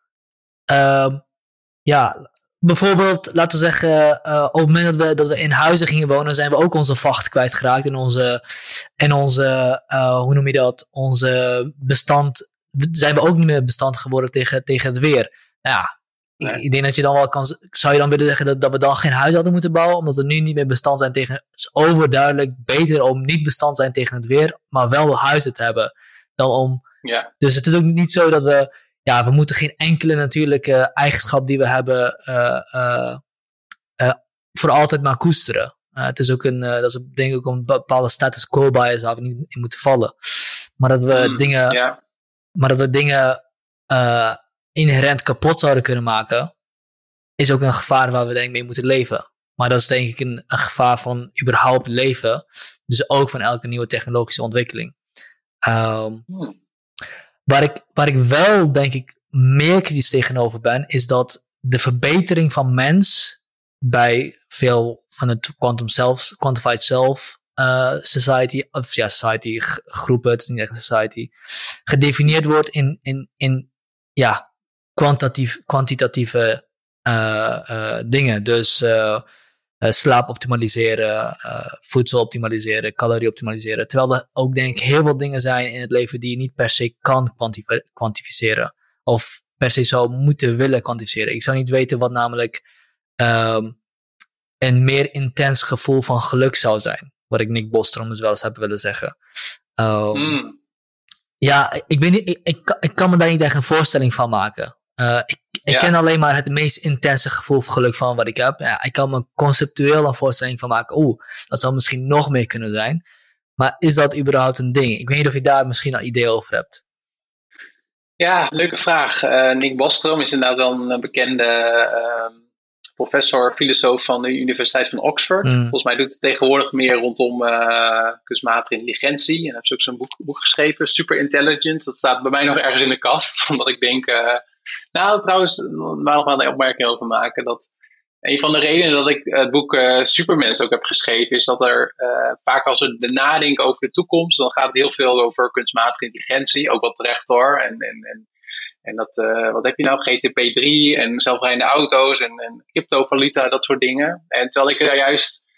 Speaker 1: ja, bijvoorbeeld, laten we zeggen, uh, op het moment dat we, dat we in huizen gingen wonen, zijn we ook onze vacht kwijtgeraakt en onze, en onze uh, hoe noem je dat, onze bestand, zijn we ook niet meer bestand geworden tegen, tegen het weer. Nou ja, ik, ik, denk dat je dan wel kan, zou je dan willen zeggen dat, dat we dan geen huis hadden moeten bouwen, omdat we nu niet meer bestand zijn tegen, het is overduidelijk beter om niet bestand zijn tegen het weer, maar wel huizen te hebben, dan om,
Speaker 2: ja.
Speaker 1: dus het is ook niet zo dat we, ja, we moeten geen enkele natuurlijke eigenschap die we hebben uh, uh, uh, voor altijd maar koesteren. het is ook een, dat is denk ik ook een bepaalde status quo bias waar we niet in moeten vallen. Maar dat we
Speaker 2: mm,
Speaker 1: dingen, maar dat we dingen inherent kapot zouden kunnen maken, is ook een gevaar waar we denk ik mee moeten leven. Maar dat is denk ik een, een gevaar van überhaupt leven. Dus ook van elke nieuwe technologische ontwikkeling. Um. Waar ik, waar ik wel, denk ik, meer kritisch tegenover ben, is dat de verbetering van mens bij veel van het quantum self, quantified self uh, society, of ja, society groepen, het is niet echt society, gedefinieerd wordt in, in, in ja, kwantitatieve uh, uh, dingen. Dus slaap optimaliseren, uh, voedsel optimaliseren, calorie optimaliseren. Terwijl er ook denk ik heel veel dingen zijn in het leven die je niet per se kan kwantif kwantificeren. Of per se zou moeten willen kwantificeren. Ik zou niet weten wat namelijk um, een meer intens gevoel van geluk zou zijn. Wat ik Nick Bostrom dus wel eens heb willen zeggen. Um,
Speaker 2: mm.
Speaker 1: Ja, ik, ben niet, ik, ik, ik, kan me daar niet echt een voorstelling van maken. Uh, ik, ik ken alleen maar het meest intense gevoel van geluk van wat ik heb. Ja, ik kan me conceptueel een voorstelling van maken. Oeh, dat zou misschien nog meer kunnen zijn. Maar is dat überhaupt een ding? Ik weet niet of je daar misschien al idee over hebt.
Speaker 2: Ja, leuke vraag. Uh, Nick Bostrom is inderdaad wel een bekende uh, professor, filosoof van de Universiteit van Oxford. Mm. Volgens mij doet het tegenwoordig meer rondom uh, kunstmatige intelligentie. En heeft ook zo'n boek, boek, geschreven, Super Intelligence. Dat staat bij mij nog ergens in de kast, omdat ik denk... Nou, trouwens, maar nog wel een opmerking over maken. Dat een van de redenen dat ik het boek uh, Supermens ook heb geschreven, is dat er uh, vaak als we de nadenken over de toekomst, dan gaat het heel veel over kunstmatige intelligentie. Ook wel terecht hoor. En, en, en, dat, uh, wat heb je nou? GTP3 en zelfrijdende auto's en, en cryptovaluta, dat soort dingen. En terwijl ik er juist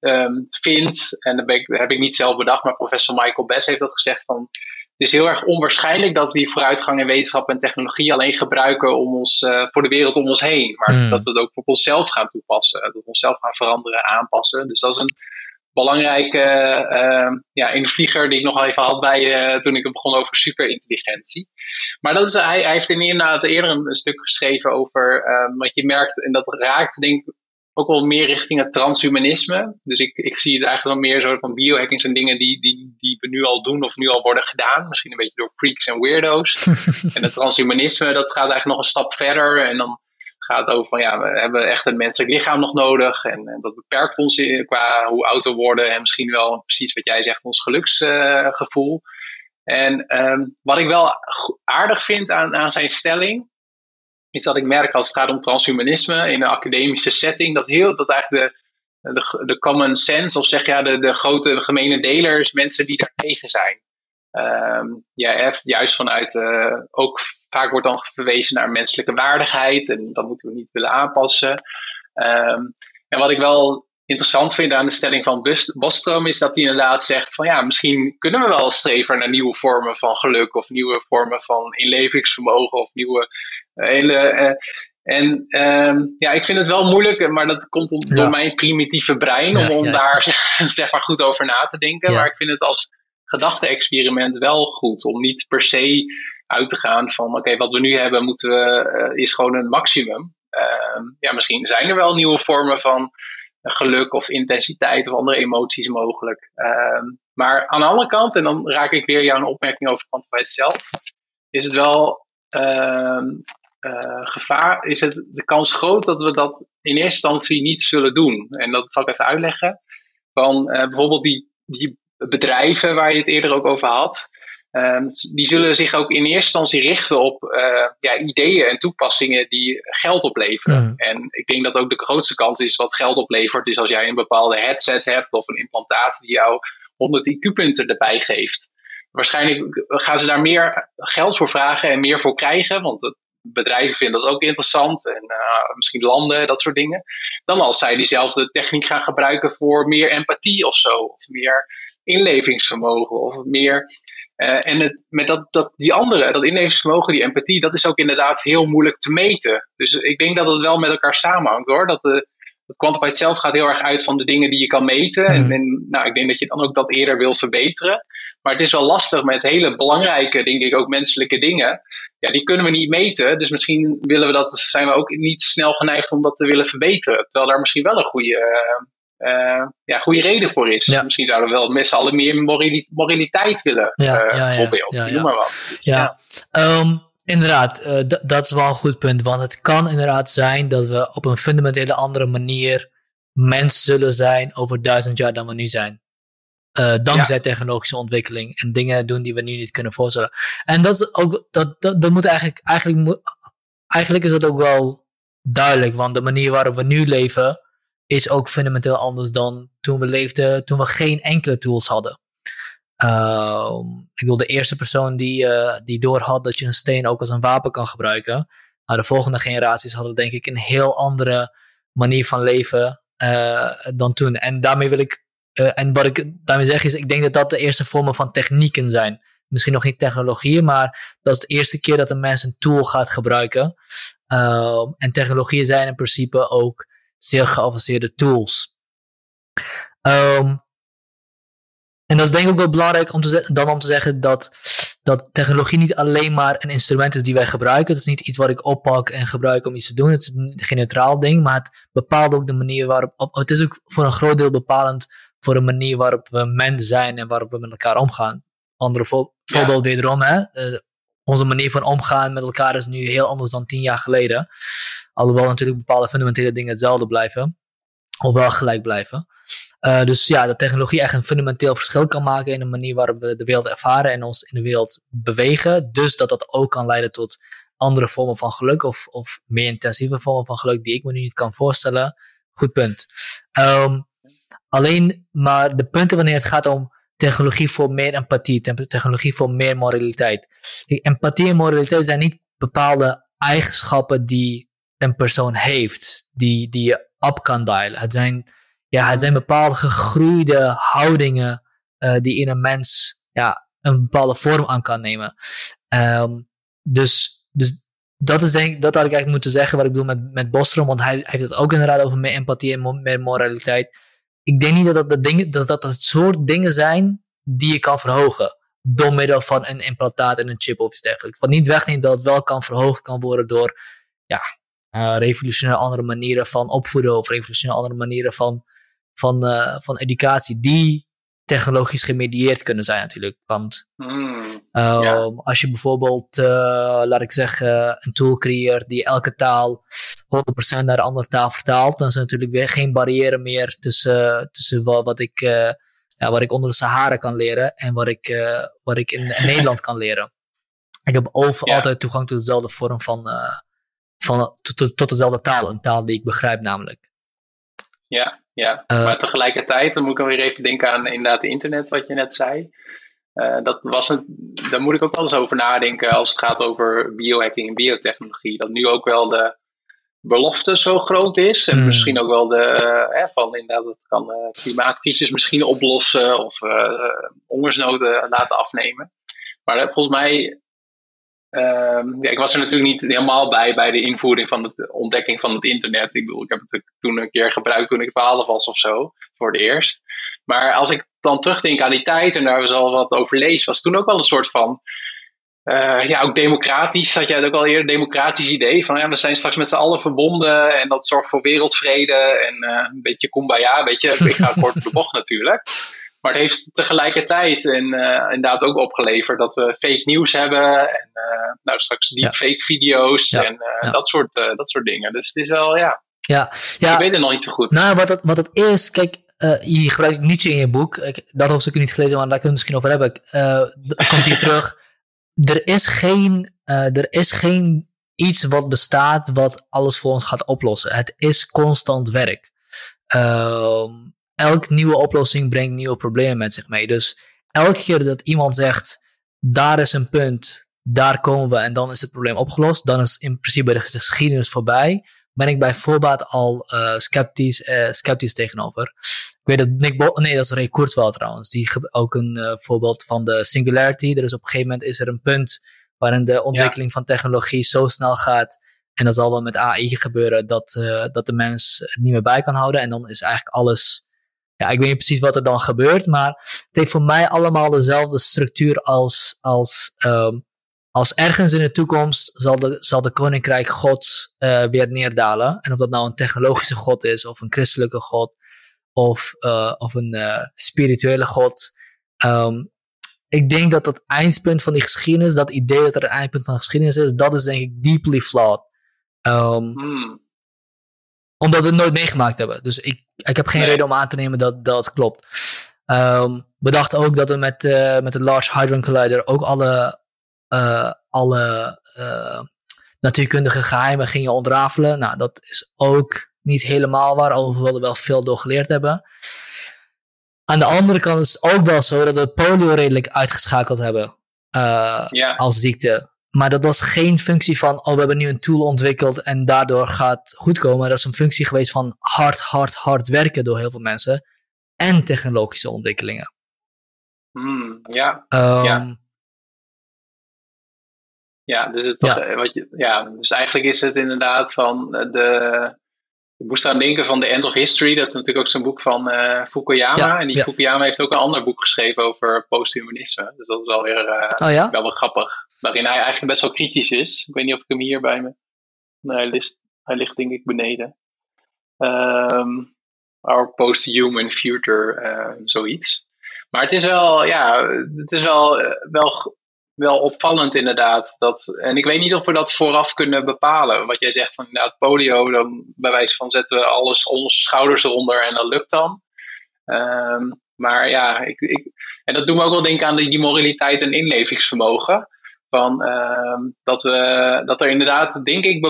Speaker 2: um, vind, en dat, dat heb ik niet zelf bedacht, maar professor Michael Bess heeft dat gezegd van het is heel erg onwaarschijnlijk dat we die vooruitgang in wetenschap en technologie alleen gebruiken om ons, uh, voor de wereld om ons heen. Maar mm. dat we het ook voor onszelf gaan toepassen. Dat we onszelf gaan veranderen, aanpassen. Dus dat is een belangrijke uh, ja, in de vlieger die ik nog even had bij uh, toen ik begon over superintelligentie. Maar dat is, hij, hij heeft inderdaad eerder een, een stuk geschreven over wat je merkt, en dat raakt denk ik ook wel meer richting het transhumanisme. Dus ik, ik zie het eigenlijk wel meer zo van biohacking zijn dingen die, die, die we nu al doen of nu al worden gedaan. Misschien een beetje door freaks en weirdo's. en het transhumanisme, dat gaat eigenlijk nog een stap verder. En dan gaat het over van ja, we hebben echt een menselijk lichaam nog nodig. En, en dat beperkt ons qua hoe oud we worden. En misschien wel precies wat jij zegt, ons geluksgevoel. Uh, en um, wat ik wel aardig vind aan, aan zijn stelling, is dat ik merk als het gaat om transhumanisme in een academische setting, dat, heel, dat eigenlijk de, de, common sense, of zeg ja, de, de grote gemene delers, mensen die daar tegen zijn. Um, ja, juist vanuit, uh, ook vaak wordt dan verwezen naar menselijke waardigheid en dat moeten we niet willen aanpassen. Um, en wat ik wel interessant vind aan de stelling van Bostrom is dat hij inderdaad zegt van ja, misschien kunnen we wel streven naar nieuwe vormen van geluk of nieuwe vormen van inlevingsvermogen of nieuwe uh, hele. Uh, en um, ja, ik vind het wel moeilijk, maar dat komt om, door mijn primitieve brein om, om daar zeg maar goed over na te denken. Maar ik vind het als gedachte-experiment wel goed om niet per se uit te gaan van oké, wat we nu hebben moeten we, uh, is gewoon een maximum. Uh, ja, misschien zijn er wel nieuwe vormen van geluk of intensiteit of andere emoties mogelijk. Uh, maar aan de andere kant, en dan raak ik weer jouw opmerking over kwantiteit zelf, is het wel uh, gevaar, is het de kans groot dat we dat in eerste instantie niet zullen doen. En dat zal ik even uitleggen. Van uh, bijvoorbeeld die, die bedrijven waar je het eerder ook over had. Um, die zullen zich ook in eerste instantie richten op uh, ja, ideeën en toepassingen die geld opleveren. Mm. En ik denk dat ook de grootste kans is wat geld oplevert, is als jij een bepaalde headset hebt of een implantaat die jou 100 IQ-punten erbij geeft. Waarschijnlijk gaan ze daar meer geld voor vragen en meer voor krijgen, want bedrijven vinden dat ook interessant en uh, misschien landen, dat soort dingen. Dan als zij diezelfde techniek gaan gebruiken voor meer empathie of zo, of meer inlevingsvermogen of meer uh, en het, met dat, dat, die andere, dat inlevingsvermogen, die empathie, dat is ook inderdaad heel moeilijk te meten. Dus ik denk dat het wel met elkaar samenhangt hoor. Dat de, het quantified zelf gaat heel erg uit van de dingen die je kan meten. En, mhm. en, nou, ik denk dat je dan ook dat eerder wil verbeteren. Maar het is wel lastig met hele belangrijke, denk ik, ook menselijke dingen. Ja, die kunnen we niet meten. Dus misschien willen we dat, zijn we ook niet snel geneigd om dat te willen verbeteren. Terwijl daar misschien wel een goede, uh, uh, ja, goede reden voor is. Misschien zouden we wel met z'n allen meer moraliteit willen, ja, uh, bijvoorbeeld. Noem maar wat.
Speaker 1: ja. Um, inderdaad, uh, dat is wel een goed punt. Want het kan inderdaad zijn dat we op een fundamentele andere manier mens zullen zijn over duizend jaar dan we nu zijn. Uh, dankzij technologische ontwikkeling en dingen doen die we nu niet kunnen voorstellen. En dat is ook, dat, dat, dat moet eigenlijk, eigenlijk, eigenlijk is dat ook wel duidelijk, want de manier waarop we nu leven, is ook fundamenteel anders dan toen we leefden, toen we geen enkele tools hadden. Uh, ik bedoel, de eerste persoon die, uh, die doorhad dat je een steen ook als een wapen kan gebruiken. Maar de volgende generaties hadden denk ik een heel andere manier van leven uh, dan toen. En daarmee wil ik, uh, en wat ik daarmee zeg is, ik denk dat dat de eerste vormen van technieken zijn. Misschien nog niet technologieën, maar dat is de eerste keer dat een mens een tool gaat gebruiken. Uh, en technologieën zijn in principe ook zeer geavanceerde tools. Um, en dat is denk ik ook wel belangrijk om te dan om te zeggen dat dat technologie niet alleen maar een instrument is die wij gebruiken. Het is niet iets wat ik oppak en gebruik om iets te doen. Het is geen neutraal ding, maar het bepaalt ook de manier waarop. Het is ook voor een groot deel bepalend voor de manier waarop we mens zijn en waarop we met elkaar omgaan. Andere voorbeeld wederom, hè? Uh, onze manier van omgaan met elkaar is nu heel anders dan tien jaar geleden. Alhoewel natuurlijk bepaalde fundamentele dingen hetzelfde blijven, of wel gelijk blijven. Uh, dus ja, dat technologie echt een fundamenteel verschil kan maken in de manier waarop we de wereld ervaren en ons in de wereld bewegen. Dus dat dat ook kan leiden tot andere vormen van geluk of, of meer intensieve vormen van geluk die ik me nu niet kan voorstellen. Goed punt. Um, alleen maar de punten wanneer het gaat om technologie voor meer empathie, technologie voor meer moraliteit. empathie en moraliteit zijn niet bepaalde eigenschappen die een persoon heeft, die, die je op kan dialen. Het zijn ja, het zijn bepaalde gegroeide houdingen uh, die in een mens ja, een bepaalde vorm aan kan nemen. Um, dus, dus dat, is denk, dat had ik eigenlijk moeten zeggen wat ik bedoel met, met Bostrom, want hij, hij heeft het ook inderdaad over meer empathie en meer moraliteit. Ik denk niet dat dat, de dingen, dat dat het soort dingen zijn die je kan verhogen door middel van een implantaat en een chip of iets dergelijks. Wat niet wegneemt dat het wel kan verhoogd kan worden door ja, uh, revolutionaire andere manieren van opvoeden of revolutionaire andere manieren van van, uh, van educatie die technologisch gemedieerd kunnen zijn natuurlijk. Want mm, um, als je bijvoorbeeld, uh, laat ik zeggen, een tool creëert die elke taal 100% naar een andere taal vertaalt, dan is er natuurlijk weer geen barrière meer tussen, tussen wat, wat ik, ja, wat ik onder de Sahara kan leren en wat ik, wat ik in, in Nederland kan leren. Ik heb over altijd toegang tot dezelfde vorm van, van tot, tot dezelfde taal, een taal die ik begrijp namelijk.
Speaker 2: Ja, ja. Uh, maar tegelijkertijd, dan moet ik weer even denken aan inderdaad internet, wat je net zei. Uh, dat was een, daar moet ik ook wel eens over nadenken als het gaat over biohacking en biotechnologie. Dat nu ook wel de belofte zo groot is. En hmm. misschien ook wel de, uh, van inderdaad, het kan klimaatcrisis misschien oplossen of hongersnoden laten afnemen. Maar volgens mij Ehm, ja, ik was er natuurlijk niet helemaal bij bij de invoering van de ontdekking van het internet. Ik bedoel, ik heb het toen een keer gebruikt toen ik 12 was of zo, voor de eerst. Maar als ik dan terugdenk aan die tijd en daar we al wat over lees, was toen ook wel een soort van. Uh, ja, ook democratisch, had jij het ook al eerder, democratisch idee van ja, we zijn straks met z'n allen verbonden en dat zorgt voor wereldvrede en uh, een beetje kumbaya, weet je, ik ga kort de bocht natuurlijk. Maar het heeft tegelijkertijd en, uh, inderdaad ook opgeleverd dat we fake nieuws hebben. En uh, nou, straks deepfake video's en uh, dat, soort, dat soort dingen. Dus het is wel, ja.
Speaker 1: Ja, ja.
Speaker 2: Ik weet het nog niet zo goed.
Speaker 1: Nou, wat het, wat het is, kijk, je gebruikt Nietzsche in je boek. Ik, dat hoofdstuk niet gelezen, maar daar kunnen we het misschien over hebben. Komt hier terug. Er is geen, er is geen iets wat bestaat wat alles voor ons gaat oplossen. Het is constant werk. Ehm, elke nieuwe oplossing brengt nieuwe problemen met zich mee. Dus elke keer dat iemand zegt, daar is een punt, daar komen we en dan is het probleem opgelost, dan is in principe de geschiedenis voorbij, ben ik bij voorbaat al uh, sceptisch, uh, sceptisch tegenover. Ik weet dat Nick Bo nee, dat is Ray Kurzweil trouwens, die ook een uh, voorbeeld van de singularity. Er is op een gegeven moment is er een punt waarin de ontwikkeling van technologie zo snel gaat en dat zal wel met AI gebeuren dat, dat de mens het niet meer bij kan houden en dan is eigenlijk alles ja, ik weet niet precies wat er dan gebeurt, maar het heeft voor mij allemaal dezelfde structuur als, als, um, als ergens in de toekomst zal de, zal de koninkrijk God uh, weer neerdalen. En of dat nou een technologische God is, of een christelijke God, of, uh, of een uh, spirituele God. Um, ik denk dat dat eindpunt van die geschiedenis, dat idee dat er een eindpunt van de geschiedenis is, dat is denk ik deeply flawed. Um, omdat we het nooit meegemaakt hebben. Dus ik, ik heb geen reden om aan te nemen dat dat klopt. Um, we dachten ook dat we met, uh, met de Large Hadron Collider ook alle, uh, alle uh, natuurkundige geheimen gingen ontrafelen. Nou, dat is ook niet helemaal waar, alhoewel we wel veel door geleerd hebben. Aan de andere kant is het ook wel zo dat we polio redelijk uitgeschakeld hebben ja. als ziekte. Maar dat was geen functie van, oh, we hebben nu een tool ontwikkeld en daardoor gaat goed komen. Dat is een functie geweest van hard, hard, hard werken door heel veel mensen. En technologische ontwikkelingen.
Speaker 2: Hmm, ja. Um, ja. Ja, dus, het ja. Wat je, ja, dus eigenlijk is het inderdaad van de, ik moest aan denken van The End of History. Dat is natuurlijk ook zo'n boek van uh, Fukuyama. en die Fukuyama heeft ook een ander boek geschreven over posthumanisme. Dus dat is wel weer uh, oh, wel, wel grappig. Waarin hij eigenlijk best wel kritisch is. Ik weet niet of ik hem hier bij me... Nee, hij, ligt, hij ligt denk ik beneden. Um, our post-human future, uh, zoiets. Maar het is wel, ja, het is wel, wel wel opvallend inderdaad. Dat, en ik weet niet of we dat vooraf kunnen bepalen. Wat jij zegt van inderdaad polio, dan bij wijze van zetten we alles onze schouders eronder en dat lukt dan. Ehm, maar ja, ik, ik, en dat doet me ook wel denken aan die moraliteit en inlevingsvermogen. Van, ehm, dat, we, dat er inderdaad, denk ik,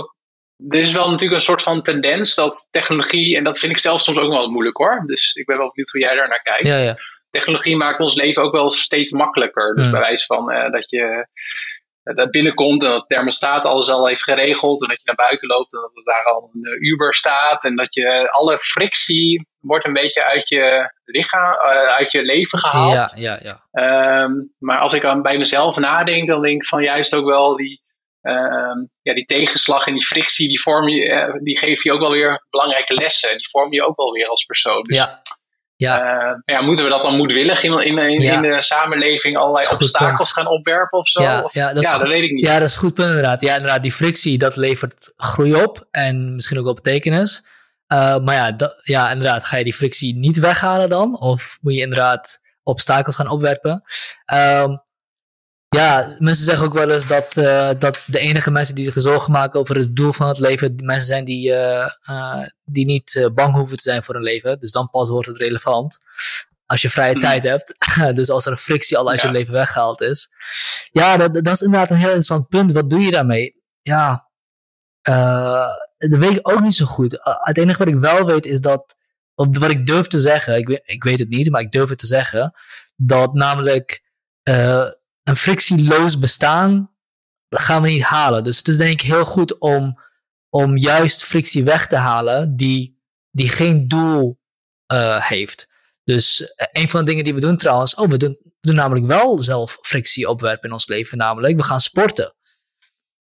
Speaker 2: er is wel natuurlijk een soort van tendens dat technologie, en dat vind ik zelf soms ook wel moeilijk hoor. Dus ik ben wel benieuwd hoe jij daar naar kijkt.
Speaker 1: Ja, ja
Speaker 2: technologie maakt ons leven ook wel steeds makkelijker. Dus mm. bij wijze van uh, dat je dat binnenkomt en dat de thermostaat alles al heeft geregeld. En dat je naar buiten loopt en dat er daar al een uh, Uber staat. En dat je alle frictie wordt een beetje uit je lichaam, uit je leven gehaald.
Speaker 1: Ja, ja, ja.
Speaker 2: Um, maar als ik aan bij mezelf nadenk, dan denk ik van juist ook wel die. Um, ja, die tegenslag en die frictie, die, vorm je, die geef je ook wel weer belangrijke lessen. Die vorm je ook wel weer als persoon.
Speaker 1: Dus ja.
Speaker 2: Ja. Uh, ja, moeten we dat dan moedwillig in, in, in, in de samenleving allerlei obstakels gaan opwerpen of zo?
Speaker 1: Ja, of,
Speaker 2: ja, dat, ja, dat weet ik niet.
Speaker 1: Ja, dat is goed punt inderdaad. Ja, inderdaad, die frictie, dat levert groei op en misschien ook wel betekenis. Uh, maar ja, dat, ja, inderdaad, ga je die frictie niet weghalen dan? Of moet je inderdaad obstakels gaan opwerpen? Um, ja, mensen zeggen ook wel eens dat, uh, dat de enige mensen die zich zorgen maken over het doel van het leven, mensen zijn die, uh, uh, die niet bang hoeven te zijn voor hun leven. Dus dan pas wordt het relevant. Als je vrije hmm. tijd hebt. dus als er een frictie al uit je leven weggehaald is. Ja, dat, dat is inderdaad een heel interessant punt. Wat doe je daarmee? Ja, dat weet ik ook niet zo goed. Het enige wat ik wel weet is dat, wat ik durf te zeggen, ik weet, ik weet het niet, maar ik durf het te zeggen, dat namelijk een frictieloos bestaan dat gaan we niet halen. Dus het is denk ik heel goed om, om juist frictie weg te halen die, die geen doel uh, heeft. Dus uh, een van de dingen die we doen trouwens, oh, we doen, we doen namelijk wel zelf frictie opwerpen in ons leven, namelijk we gaan sporten.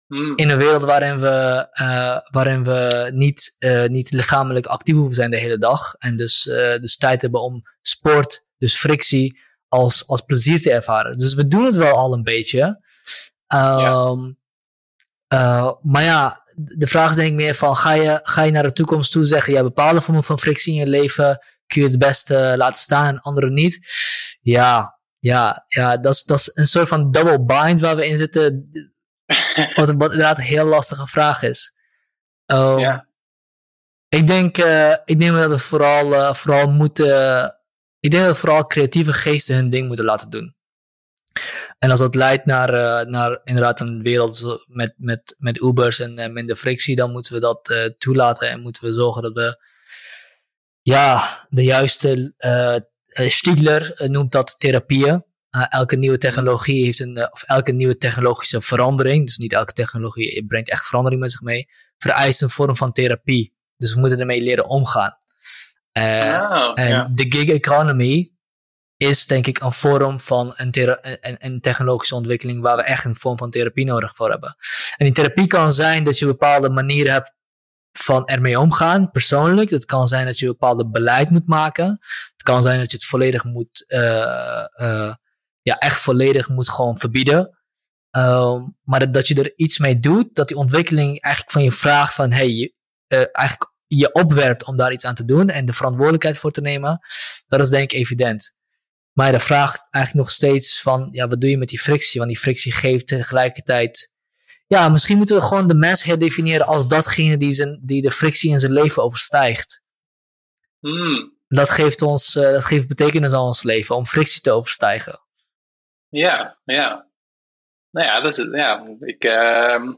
Speaker 1: Hmm. In een wereld waarin we, uh, waarin we niet, niet lichamelijk actief hoeven zijn de hele dag. En dus, dus tijd hebben om sport, dus frictie, als, als plezier te ervaren. Dus we doen het wel al een beetje. Um, uh, maar ja, de vraag is denk ik meer van, ga je, ga je naar de toekomst toe zeggen, ja, bepaalde vormen van frictie in je leven kun je het beste laten staan en andere niet? Ja, ja, ja, dat is, dat is een soort van double bind waar we in zitten. wat, wat inderdaad een heel lastige vraag is. Um, ja. Ik denk, uh, ik denk dat we vooral, uh, vooral moeten ik denk dat vooral creatieve geesten hun ding moeten laten doen. En als dat leidt naar, uh, naar inderdaad een wereld met, met, met Ubers en uh, minder frictie, dan moeten we dat uh, toelaten en moeten we zorgen dat we ja, de juiste Stiegler noemt dat therapieën. elke nieuwe technologie heeft een, of elke nieuwe technologische verandering, dus niet elke technologie brengt echt verandering met zich mee, vereist een vorm van therapie. Dus we moeten ermee leren omgaan. Uh, oh, en de gig economy is denk ik een vorm van een, een, een, technologische ontwikkeling waar we echt een vorm van therapie nodig voor hebben. En die therapie kan zijn dat je bepaalde manieren hebt van ermee omgaan, persoonlijk. Het kan zijn dat je een bepaalde beleid moet maken. Het kan zijn dat je het volledig moet, uh, uh, ja, echt volledig moet gewoon verbieden. Um, maar dat, dat je er iets mee doet, dat die ontwikkeling eigenlijk van je vraagt van, hey, eigenlijk je opwerpt om daar iets aan te doen en de verantwoordelijkheid voor te nemen, dat is denk ik evident. Maar de vraagt eigenlijk nog steeds van, ja, wat doe je met die frictie? Want die frictie geeft tegelijkertijd, ja, misschien moeten we gewoon de mens herdefiniëren als datgene die, zijn, die de frictie in zijn leven overstijgt.
Speaker 2: Hmm.
Speaker 1: Dat, geeft ons, uh, dat geeft betekenis aan ons leven, om frictie te overstijgen.
Speaker 2: Ja, ja. Nou ja, dat is, ja ik, uh,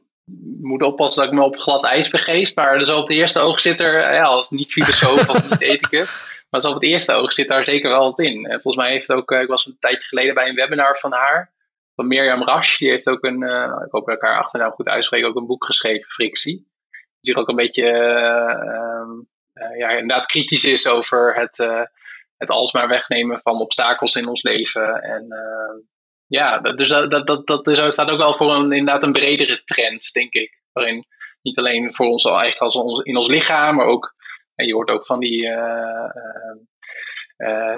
Speaker 2: moet oppassen dat ik me op glad ijs begeef. Maar dus op het eerste oog zit er, ja, als niet filosoof of niet ethicus, maar zo op het eerste oog zit daar zeker wel wat in. En volgens mij heeft ook, eh, ik was een tijdje geleden bij een webinar van haar, van Mirjam Rasch. Die heeft ook een, uh, ik hoop dat ik haar achternaam goed uitspreek, ook een boek geschreven, Frictie. Die zich ook een beetje, uh, ja, inderdaad kritisch is over het, het alsmaar wegnemen van obstakels in ons leven. En ja, dus dat, dat, dat, dat staat ook wel voor een, inderdaad een bredere trend, denk ik. Waarin niet alleen voor ons eigenlijk als ons, in ons lichaam, maar ook En je hoort ook van die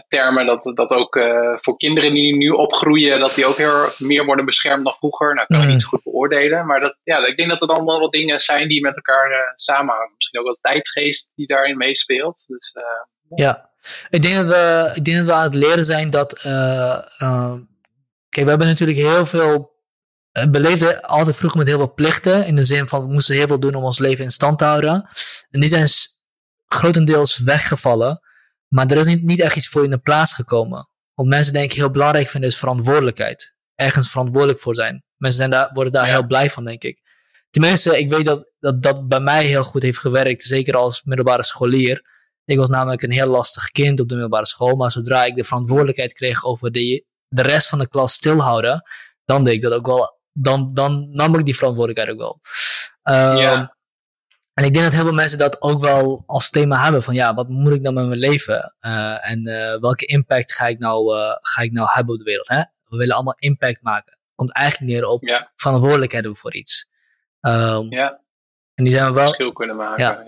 Speaker 2: termen dat, dat ook voor kinderen die nu opgroeien, dat die ook heel meer worden beschermd dan vroeger. Nou, kan ik mm. niet goed beoordelen. Maar dat, ja, ik denk dat het allemaal wat dingen zijn die met elkaar samenhangen. Misschien ook wel tijdsgeest die daarin meespeelt. Dus,
Speaker 1: ja. Ik denk dat we, ik denk dat we aan het leren zijn dat. Kijk, we hebben natuurlijk heel veel we eh, beleefden altijd vroeger met heel veel plichten. In de zin van we moesten heel veel doen om ons leven in stand te houden. En die zijn grotendeels weggevallen. Maar er is niet, niet echt iets voor in de plaats gekomen. Want mensen denken heel belangrijk vinden is verantwoordelijkheid. Ergens verantwoordelijk voor zijn. Mensen zijn daar, worden daar heel blij van, denk ik. Tenminste, ik weet dat, dat dat bij mij heel goed heeft gewerkt. Zeker als middelbare scholier. Ik was namelijk een heel lastig kind op de middelbare school. Maar zodra ik de verantwoordelijkheid kreeg over de, de rest van de klas stilhouden. Dan deed ik dat ook wel dan, dan nam ik die verantwoordelijkheid ook wel. Um, ja. En ik denk dat heel veel mensen dat ook wel als thema hebben van ja, wat moet ik nou met mijn leven? Uh, en uh, welke impact ga ik, nou, uh, ga ik nou hebben op de wereld? Hè? We willen allemaal impact maken. Komt eigenlijk neer op ja. verantwoordelijkheid hebben voor iets. Um, ja.
Speaker 2: En die zijn we wel. Verschil kunnen maken. Ja.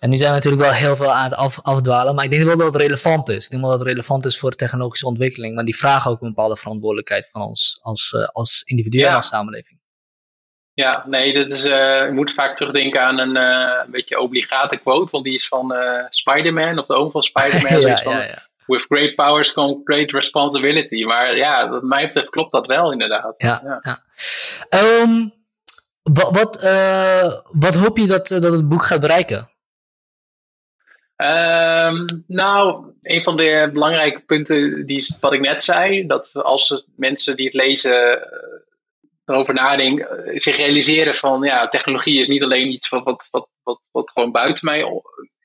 Speaker 1: En nu zijn we natuurlijk wel heel veel aan het af, afdwalen. Maar ik denk wel dat het relevant is. Ik denk wel dat het relevant is voor technologische ontwikkeling. Maar die vragen ook een bepaalde verantwoordelijkheid van ons als, uh, als individu en als samenleving.
Speaker 2: Ja, nee, dat is, uh, ik moet vaak terugdenken aan een, uh, een beetje obligate quote. Want die is van Spider-Man, of de oom van Spider-Man. ja, van, ja, With great powers come great responsibility. Maar ja, wat mij betreft klopt dat wel inderdaad.
Speaker 1: Ja, ja. Um, wat, uh, wat hoop je dat, dat het boek gaat bereiken?
Speaker 2: Um, nou, een van de belangrijke punten die wat ik net zei. Dat als mensen die het lezen uh, erover nadenken, zich realiseren van ja, technologie is niet alleen iets wat, wat, wat, wat, wat gewoon buiten mij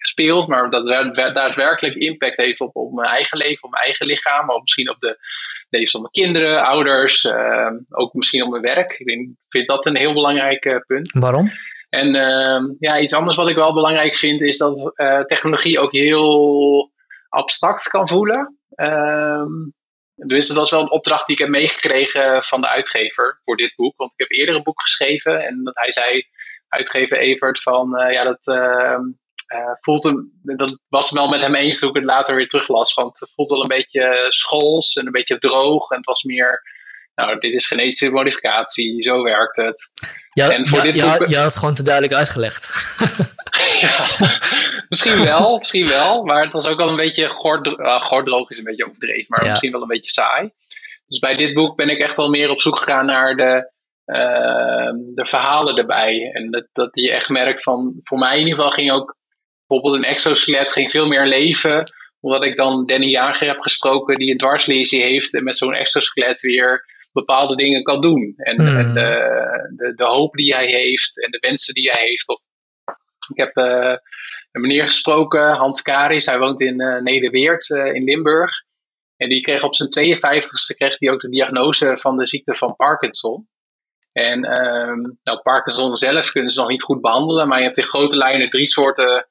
Speaker 2: speelt, maar dat daadwerkelijk impact heeft op, op mijn eigen leven, op mijn eigen lichaam, maar misschien op de leven van mijn kinderen, ouders, uh, ook misschien op mijn werk. Ik vind dat een heel belangrijk uh, punt.
Speaker 1: Waarom?
Speaker 2: En uh, ja, iets anders wat ik wel belangrijk vind, is dat uh, technologie ook heel abstract kan voelen. dus dat was wel een opdracht die ik heb meegekregen van de uitgever voor dit boek. Want ik heb eerder een boek geschreven en dat hij zei, uitgever Evert, van ja, dat uh, voelt hem, dat was wel met hem eens toen ik het later weer teruglas. Want het voelt wel een beetje schools en een beetje droog. En het was meer, nou, dit is genetische modificatie, zo werkt het.
Speaker 1: Ja, en voor dit boek... had het gewoon te duidelijk uitgelegd.
Speaker 2: ja, misschien wel, misschien wel. Maar het was ook wel een beetje gordroog, uh, is een beetje overdreven, maar misschien wel een beetje saai. Dus bij dit boek ben ik echt wel meer op zoek gegaan naar de, uh, de verhalen erbij. En dat, dat je echt merkt van, voor mij in ieder geval ging ook bijvoorbeeld een exoskelet ging veel meer leven. Omdat ik dan Danny Jager heb gesproken die een dwarslesie heeft en met zo'n exoskelet weer bepaalde dingen kan doen. En, hmm. en de, de, de, hoop die hij heeft en de wensen die hij heeft. Of, ik heb uh, een meneer gesproken, Hans Karis, hij woont in uh, Nederweert uh, in Limburg. En die kreeg op zijn 52ste kreeg hij ook de diagnose van de ziekte van Parkinson. En um, nou, Parkinson zelf kunnen ze nog niet goed behandelen, maar je hebt in grote lijnen drie soorten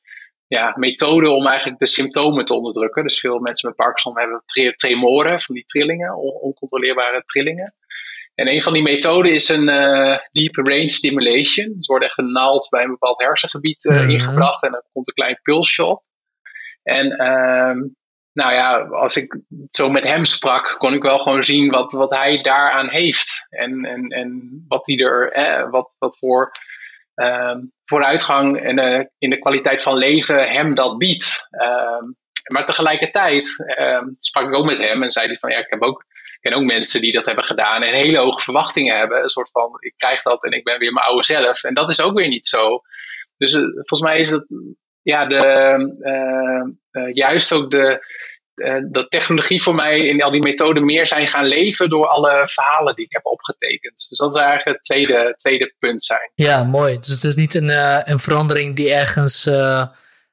Speaker 2: ja, methode om eigenlijk de symptomen te onderdrukken. Dus veel mensen met Parkinson hebben tremoren, van die trillingen, oncontroleerbare trillingen. En een van die methoden is een uh, deep range stimulation. Dus er wordt echt een naald bij een bepaald hersengebied uh, ingebracht en dan komt een klein pulsje op. En uh, nou ja, als ik zo met hem sprak, kon ik wel gewoon zien wat, wat hij daaraan heeft. En, en, en wat, hij er, eh, wat, wat voor Ehm, vooruitgang en, uh, in de kwaliteit van leven hem dat biedt. Ehm, maar tegelijkertijd ehm, sprak ik ook met hem en zei hij van ja, ik heb ook ken ook mensen die dat hebben gedaan en hele hoge verwachtingen hebben. Een soort van, ik krijg dat en ik ben weer mijn oude zelf. En dat is ook weer niet zo. Dus uh, volgens mij is dat, ja, de, uh, juist ook de, dat technologie voor mij in al die methoden meer zijn gaan leven door alle verhalen die ik heb opgetekend. Dus dat is eigenlijk het tweede, tweede punt zijn.
Speaker 1: Ja, mooi. Dus het is niet een, uh, een verandering die ergens uh,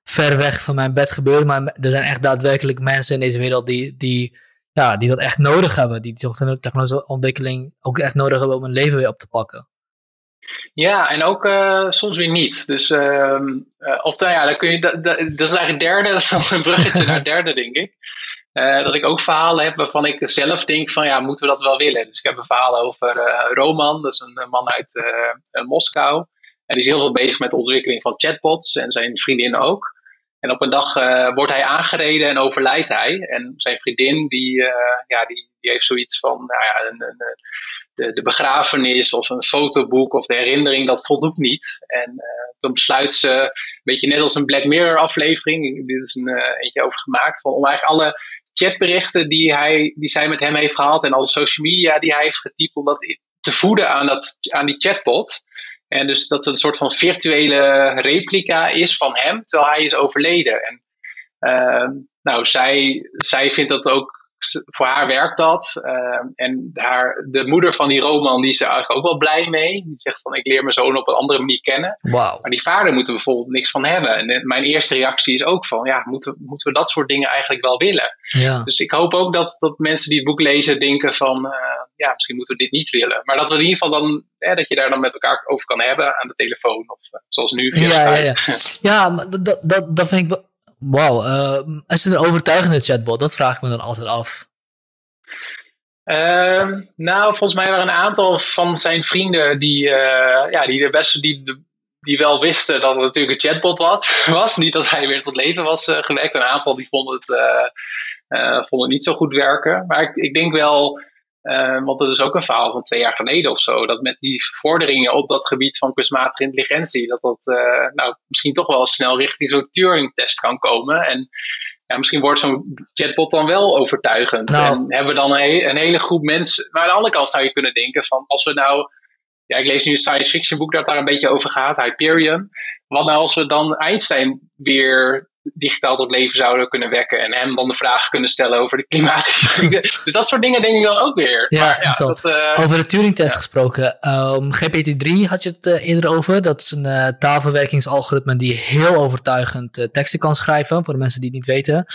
Speaker 1: ver weg van mijn bed gebeurt, maar er zijn echt daadwerkelijk mensen in deze wereld die, die, ja, die dat echt nodig hebben. Die technologische ontwikkeling ook echt nodig hebben om hun leven weer op te pakken.
Speaker 2: Ja, en ook uh, soms weer niet. Dus, uh, uh, of nou ja, dan kun je, dat, is eigenlijk derde, dat is een bruggetje naar derde, denk ik. Uh, dat ik ook verhalen heb waarvan ik zelf denk van ja, moeten we dat wel willen? Dus ik heb een verhaal over Roman, dat is een man uit Moskou. En die is heel veel bezig met de ontwikkeling van chatbots en zijn vriendin ook. En op een dag wordt hij aangereden en overlijdt hij. En zijn vriendin, die, ja, die, die heeft zoiets van, nou ja, een, een, de, de begrafenis of een fotoboek of de herinnering, dat voldoet niet. En dan besluit ze, een beetje net als een Black Mirror aflevering, dit is een eentje over gemaakt, om eigenlijk alle chatberichten die, hij, die zij met hem heeft gehad en alle social media die hij heeft getypt, om dat te voeden aan, dat, aan die chatbot. En dus dat het een soort van virtuele replica is van hem, terwijl hij is overleden. En uh, nou, zij, zij vindt dat ook voor haar werkt dat. Ehm, en haar, de moeder van die Roman, die is er eigenlijk ook wel blij mee. Die zegt van, ik leer mijn zoon op een andere manier kennen.
Speaker 1: Wow.
Speaker 2: Maar die vader moet er bijvoorbeeld niks van hebben. En eh, mijn eerste reactie is ook van, ja, moeten, moeten we dat soort dingen eigenlijk wel willen?
Speaker 1: Ja.
Speaker 2: Dus ik hoop ook dat, dat mensen die het boek lezen denken van, uh, ja, misschien moeten we dit niet willen. Maar dat we in ieder geval dan, dat je daar dan met elkaar over kan hebben aan de telefoon. Of uh, zoals nu via
Speaker 1: ja, ja, ja. ja, maar dat, dat, dat vind ik Wauw, uh, is het een overtuigende chatbot? Dat vraag ik me dan altijd af.
Speaker 2: Uh, nou, volgens mij waren een aantal van zijn vrienden die, uh, ja, die, er best, die, die wel wisten dat het natuurlijk een chatbot was. Niet dat hij weer tot leven was uh, gewekt. Een aantal die vonden het, vonden het niet zo goed werken. Maar ik, ik denk wel uh, want dat is ook een verhaal van twee jaar geleden of zo. Dat met die vorderingen op dat gebied van kunstmatige intelligentie, dat dat uh, nou, misschien toch wel snel richting zo'n Turing-test kan komen. En ja, misschien wordt zo'n chatbot dan wel overtuigend. Nou. En hebben we dan een, een, hele groep mensen. Maar aan de andere kant zou je kunnen denken van als we nou. Ja, ik lees nu een science fiction boek dat daar een beetje over gaat, Hyperion. Wat nou als we dan Einstein weer digitaal tot leven zouden kunnen wekken. En hem dan de vraag kunnen stellen over de klimaatcrisis. dus dat soort dingen denk ik dan ook weer.
Speaker 1: Ja, maar, ja dat, uh, over de Turing-test ja. gesproken. Um, GPT-3 had je het uh, eerder over. Dat is een uh, taalverwerkingsalgoritme die heel overtuigend teksten kan schrijven. Voor de mensen die het niet weten.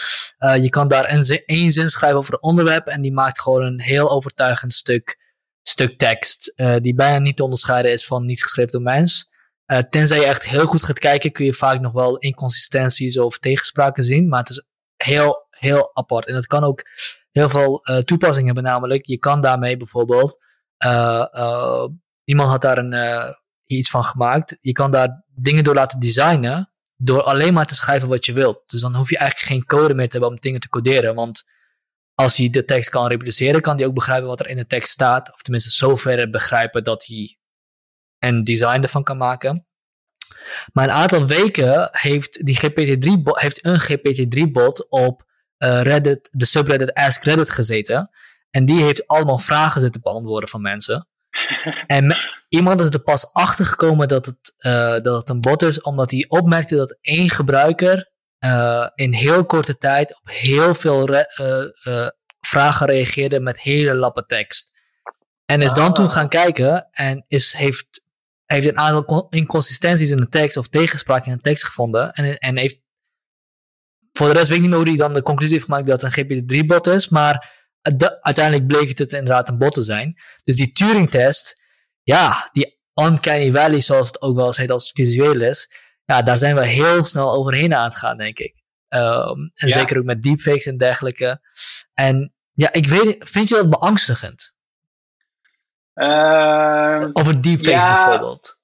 Speaker 1: je kan daar een één zin schrijven over een onderwerp. En die maakt gewoon een heel overtuigend stuk, stuk tekst. die bijna niet te onderscheiden is van niet geschreven door mens. Uh, tenzij je echt heel goed gaat kijken, kun je vaak nog wel inconsistenties of tegenspraken zien. Maar het is heel, heel apart. En het kan ook heel veel uh, toepassingen hebben. Namelijk, je kan daarmee bijvoorbeeld. Uh, iemand had daar een, iets van gemaakt. Je kan daar dingen door laten designen. Door alleen maar te schrijven wat je wilt. Dus dan hoef je eigenlijk geen code meer te hebben om dingen te coderen. Want als hij de tekst kan reproduceren, kan hij ook begrijpen wat er in de tekst staat. Of tenminste, zover begrijpen dat hij en design ervan kan maken. Maar een aantal weken heeft, die GPT-3 heeft een GPT-3-bot op uh, Reddit, de subreddit Ask Reddit gezeten. En die heeft allemaal vragen zitten beantwoorden van mensen. en iemand is er pas achter gekomen dat het, uh, dat het een bot is, omdat hij opmerkte dat één gebruiker uh, in heel korte tijd op heel veel vragen reageerde met hele lappe tekst. En is dan toen ah. gaan kijken en is, heeft hij heeft een aantal inconsistenties in de tekst of tegenspraak in de tekst gevonden. En, en heeft. Voor de rest weet ik niet meer hoe hij dan de conclusie heeft gemaakt dat het een GPT-3-bot is. Maar uiteindelijk bleek het, inderdaad een bot te zijn. Dus die Turing-test, ja, die uncanny valley, zoals het ook wel eens heet als het visueel is. Ja, daar zijn we heel snel overheen aan het gaan, denk ik. Um, en zeker ook met deepfakes en dergelijke. En ja, ik weet, vind je dat beangstigend?
Speaker 2: Uh,
Speaker 1: Over deepfakes ja, bijvoorbeeld.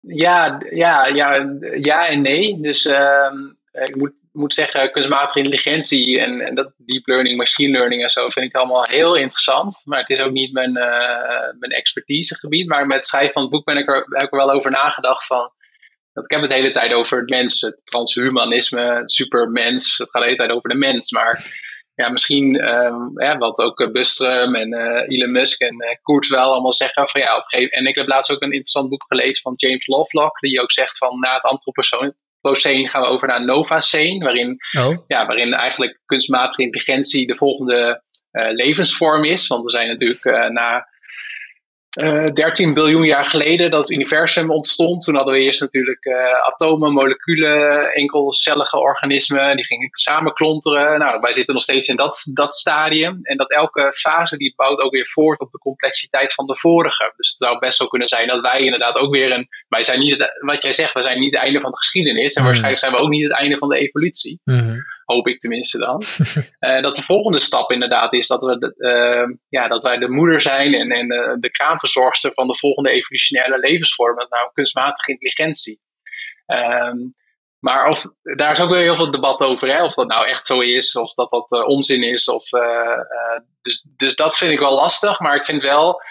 Speaker 2: Ja, ja, ja, ja en nee. Dus uh, ik moet, moet zeggen, kunstmatige intelligentie en, en, dat deep learning, machine learning en zo vind ik allemaal heel interessant. Maar het is ook niet mijn, uh, mijn expertisegebied. Maar met het schrijven van het boek ben ik er, heb ik er wel over nagedacht van. Dat ik heb het de hele tijd over het mens, het transhumanisme, het supermens. Het gaat de hele tijd over de mens. Maar ja, misschien um, wat ook uh, Bustrum en uh, Elon Musk en uh, Kurzweil allemaal zeggen van ja, op gegeven En ik heb laatst ook een interessant boek gelezen van James Lovelock, die ook zegt van na het antropocene gaan we over naar Novacene, waarin, oh. ja, waarin eigenlijk kunstmatige intelligentie de volgende levensvorm is. Want we zijn natuurlijk na uh, eh, 13 biljoen jaar geleden dat het universum ontstond. Toen hadden we eerst natuurlijk uh, atomen, moleculen, enkelcellige organismen. Die gingen samenklonteren. Nou, wij zitten nog steeds in dat, dat stadium. En dat elke fase die bouwt ook weer voort op de complexiteit van de vorige. Dus het zou best wel kunnen zijn dat wij inderdaad ook weer een... Wij zijn niet, het, wat jij zegt, we zijn niet het einde van de geschiedenis. En mm. waarschijnlijk zijn we ook niet het einde van de evolutie.
Speaker 1: Mm
Speaker 2: Hoop ik tenminste dan. uh, dat de volgende stap inderdaad is dat, we de, uh, ja, dat wij de moeder zijn en, en uh, de kraamverzorgster van de volgende evolutionaire levensvorm, nou kunstmatige intelligentie. Um, Maar of, daar is ook weer heel veel debat over, hè? of dat nou echt zo is, of dat dat onzin is. Of, dus, dus dat vind ik wel lastig, maar ik vind wel,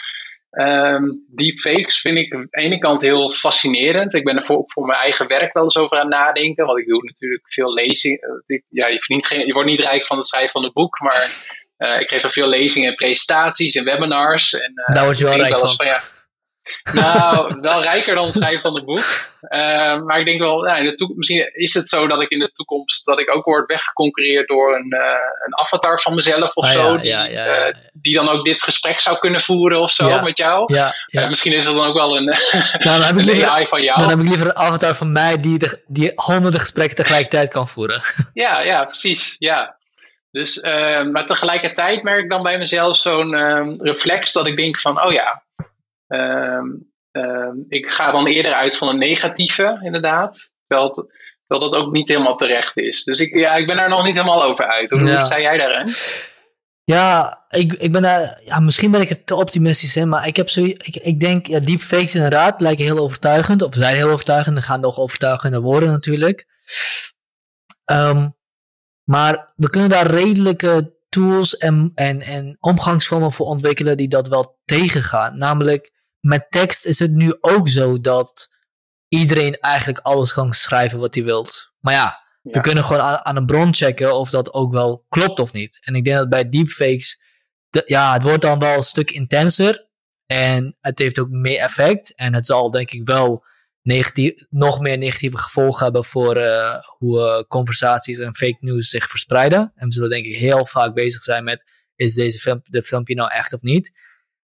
Speaker 2: um, deepfakes vind ik aan de ene kant heel fascinerend. Ik ben er voor, voor mijn eigen werk wel eens over aan het nadenken, want ik doe natuurlijk veel lezing. Ja, je, verdient geen, je wordt niet rijk van het schrijven van het boek, maar ik geef er veel lezingen en presentaties en webinars. En,
Speaker 1: Daar word je wel rijk van. van ja,
Speaker 2: nou, wel rijker dan het schrijven van het boek. Uh, maar ik denk wel, ja, in de toekomst, misschien is het zo dat ik in de toekomst dat ik ook word weggeconcureerd door een, uh, een avatar van mezelf of ah, zo. Ja, die, ja, ja, uh, die, dan ook dit gesprek zou kunnen voeren of zo met jou. Ja, misschien is dat dan ook wel een, nou, dan heb ik liever, AI van jou.
Speaker 1: Dan heb ik liever een avatar van mij die, de, die honderden gesprekken tegelijkertijd kan voeren.
Speaker 2: ja, ja, precies. Ja. Dus, maar tegelijkertijd merk ik dan bij mezelf zo'n ehm, reflex dat ik denk van, oh ja, ik ga dan eerder uit van een negatieve, inderdaad. Terwijl, het, terwijl dat ook niet helemaal terecht is. Dus ik, ja, ik ben daar nog niet helemaal over uit. Hoe ja. sta jij daarin?
Speaker 1: Ja, ik, ik ben daar, ja, misschien ben ik er te optimistisch in, maar ik heb zo, ik, ik denk, ja, deepfakes inderdaad lijken heel overtuigend, of zijn heel overtuigend, en gaan nog overtuigender worden natuurlijk. Um, maar we kunnen daar redelijke tools en, en, en omgangsvormen voor ontwikkelen die dat wel tegengaan. Namelijk, met tekst is het nu ook zo dat iedereen eigenlijk alles kan schrijven wat hij wilt. Maar ja, we kunnen gewoon aan, aan, een bron checken of dat ook wel klopt of niet. En ik denk dat bij deepfakes, de, ja, het wordt dan wel een stuk intenser. En het heeft ook meer effect. En het zal denk ik wel negatief, nog meer negatieve gevolgen hebben voor uh, hoe uh, conversaties en fake news zich verspreiden. En we zullen denk ik heel vaak bezig zijn met, is deze film, de filmpje nou echt of niet?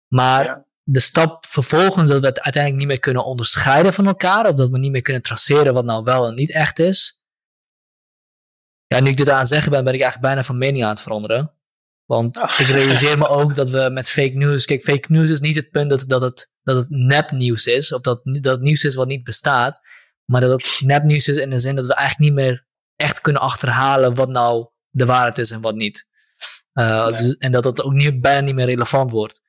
Speaker 1: Maar ja de stap vervolgens dat we het uiteindelijk niet meer kunnen onderscheiden van elkaar, of dat we niet meer kunnen traceren wat nou wel en niet echt is. Ja, nu ik dit aan het zeggen ben, ben ik eigenlijk bijna van mening aan het veranderen. Want oh. ik realiseer me ook dat we met fake news. Kijk, fake news is niet het punt dat, dat, het, dat het nepnieuws is, of dat, dat het nieuws is wat niet bestaat. Maar dat het nepnieuws is in de zin dat we eigenlijk niet meer echt kunnen achterhalen wat nou de waarheid is en wat niet. Uh, nee. dus, en dat het ook niet, bijna niet meer relevant wordt.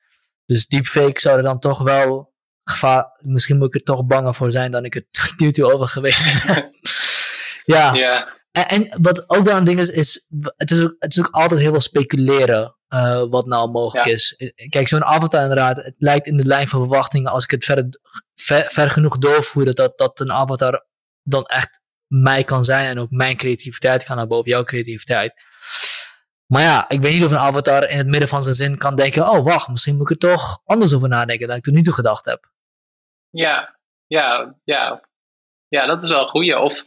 Speaker 1: Dus deepfake zou er dan toch wel gevaar. Misschien moet ik er toch banger voor zijn dan ik het tot nu over geweest ben. ja. ja. En, en, wat ook wel een ding is, is het is ook, het is ook altijd heel veel speculeren uh, wat nou mogelijk is. Kijk, zo'n avatar inderdaad, het lijkt in de lijn van verwachtingen, als ik het ver, ver, ver genoeg doorvoer, dat, dat, dat een avatar dan echt mij kan zijn en ook mijn creativiteit kan hebben boven jouw creativiteit. Maar ja, ik weet niet of een avatar in het midden van zijn zin kan denken: oh, wacht, misschien moet ik er toch anders over nadenken dan ik tot nu toe gedacht heb.
Speaker 2: Ja, ja, ja. Ja, dat is wel een goeie. Of,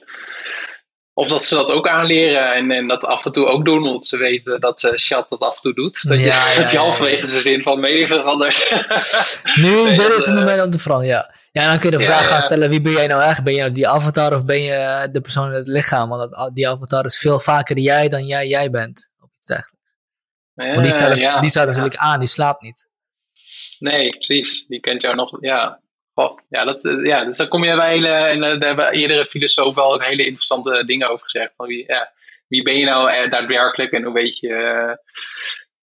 Speaker 2: of dat ze dat ook aanleren en, en dat af en toe ook doen, omdat ze weten dat uh, chat dat af en toe doet. Dat ja, je, ja, dat je halverwege zijn zin van mening verandert.
Speaker 1: nu, nee, dit is het moment om te veranderen, ja. Ja, dan kun je de vraag gaan stellen: wie ben jij nou echt? Ben je nou die avatar of ben je de persoon in het lichaam? Want die avatar is veel vaker jij dan jij, jij bent dergelijks. Want die staat, ja, die staat natuurlijk aan, die slaapt niet.
Speaker 2: Nee, precies. Die kent jou nog. Ja, Goh, ja, dat, eh, ja, dus dan kom je bij hele, en eh, daar hebben eerdere filosofen wel ook hele interessante dingen over gezegd. Van wie, ja, wie ben je nou eh, daadwerkelijk en hoe weet je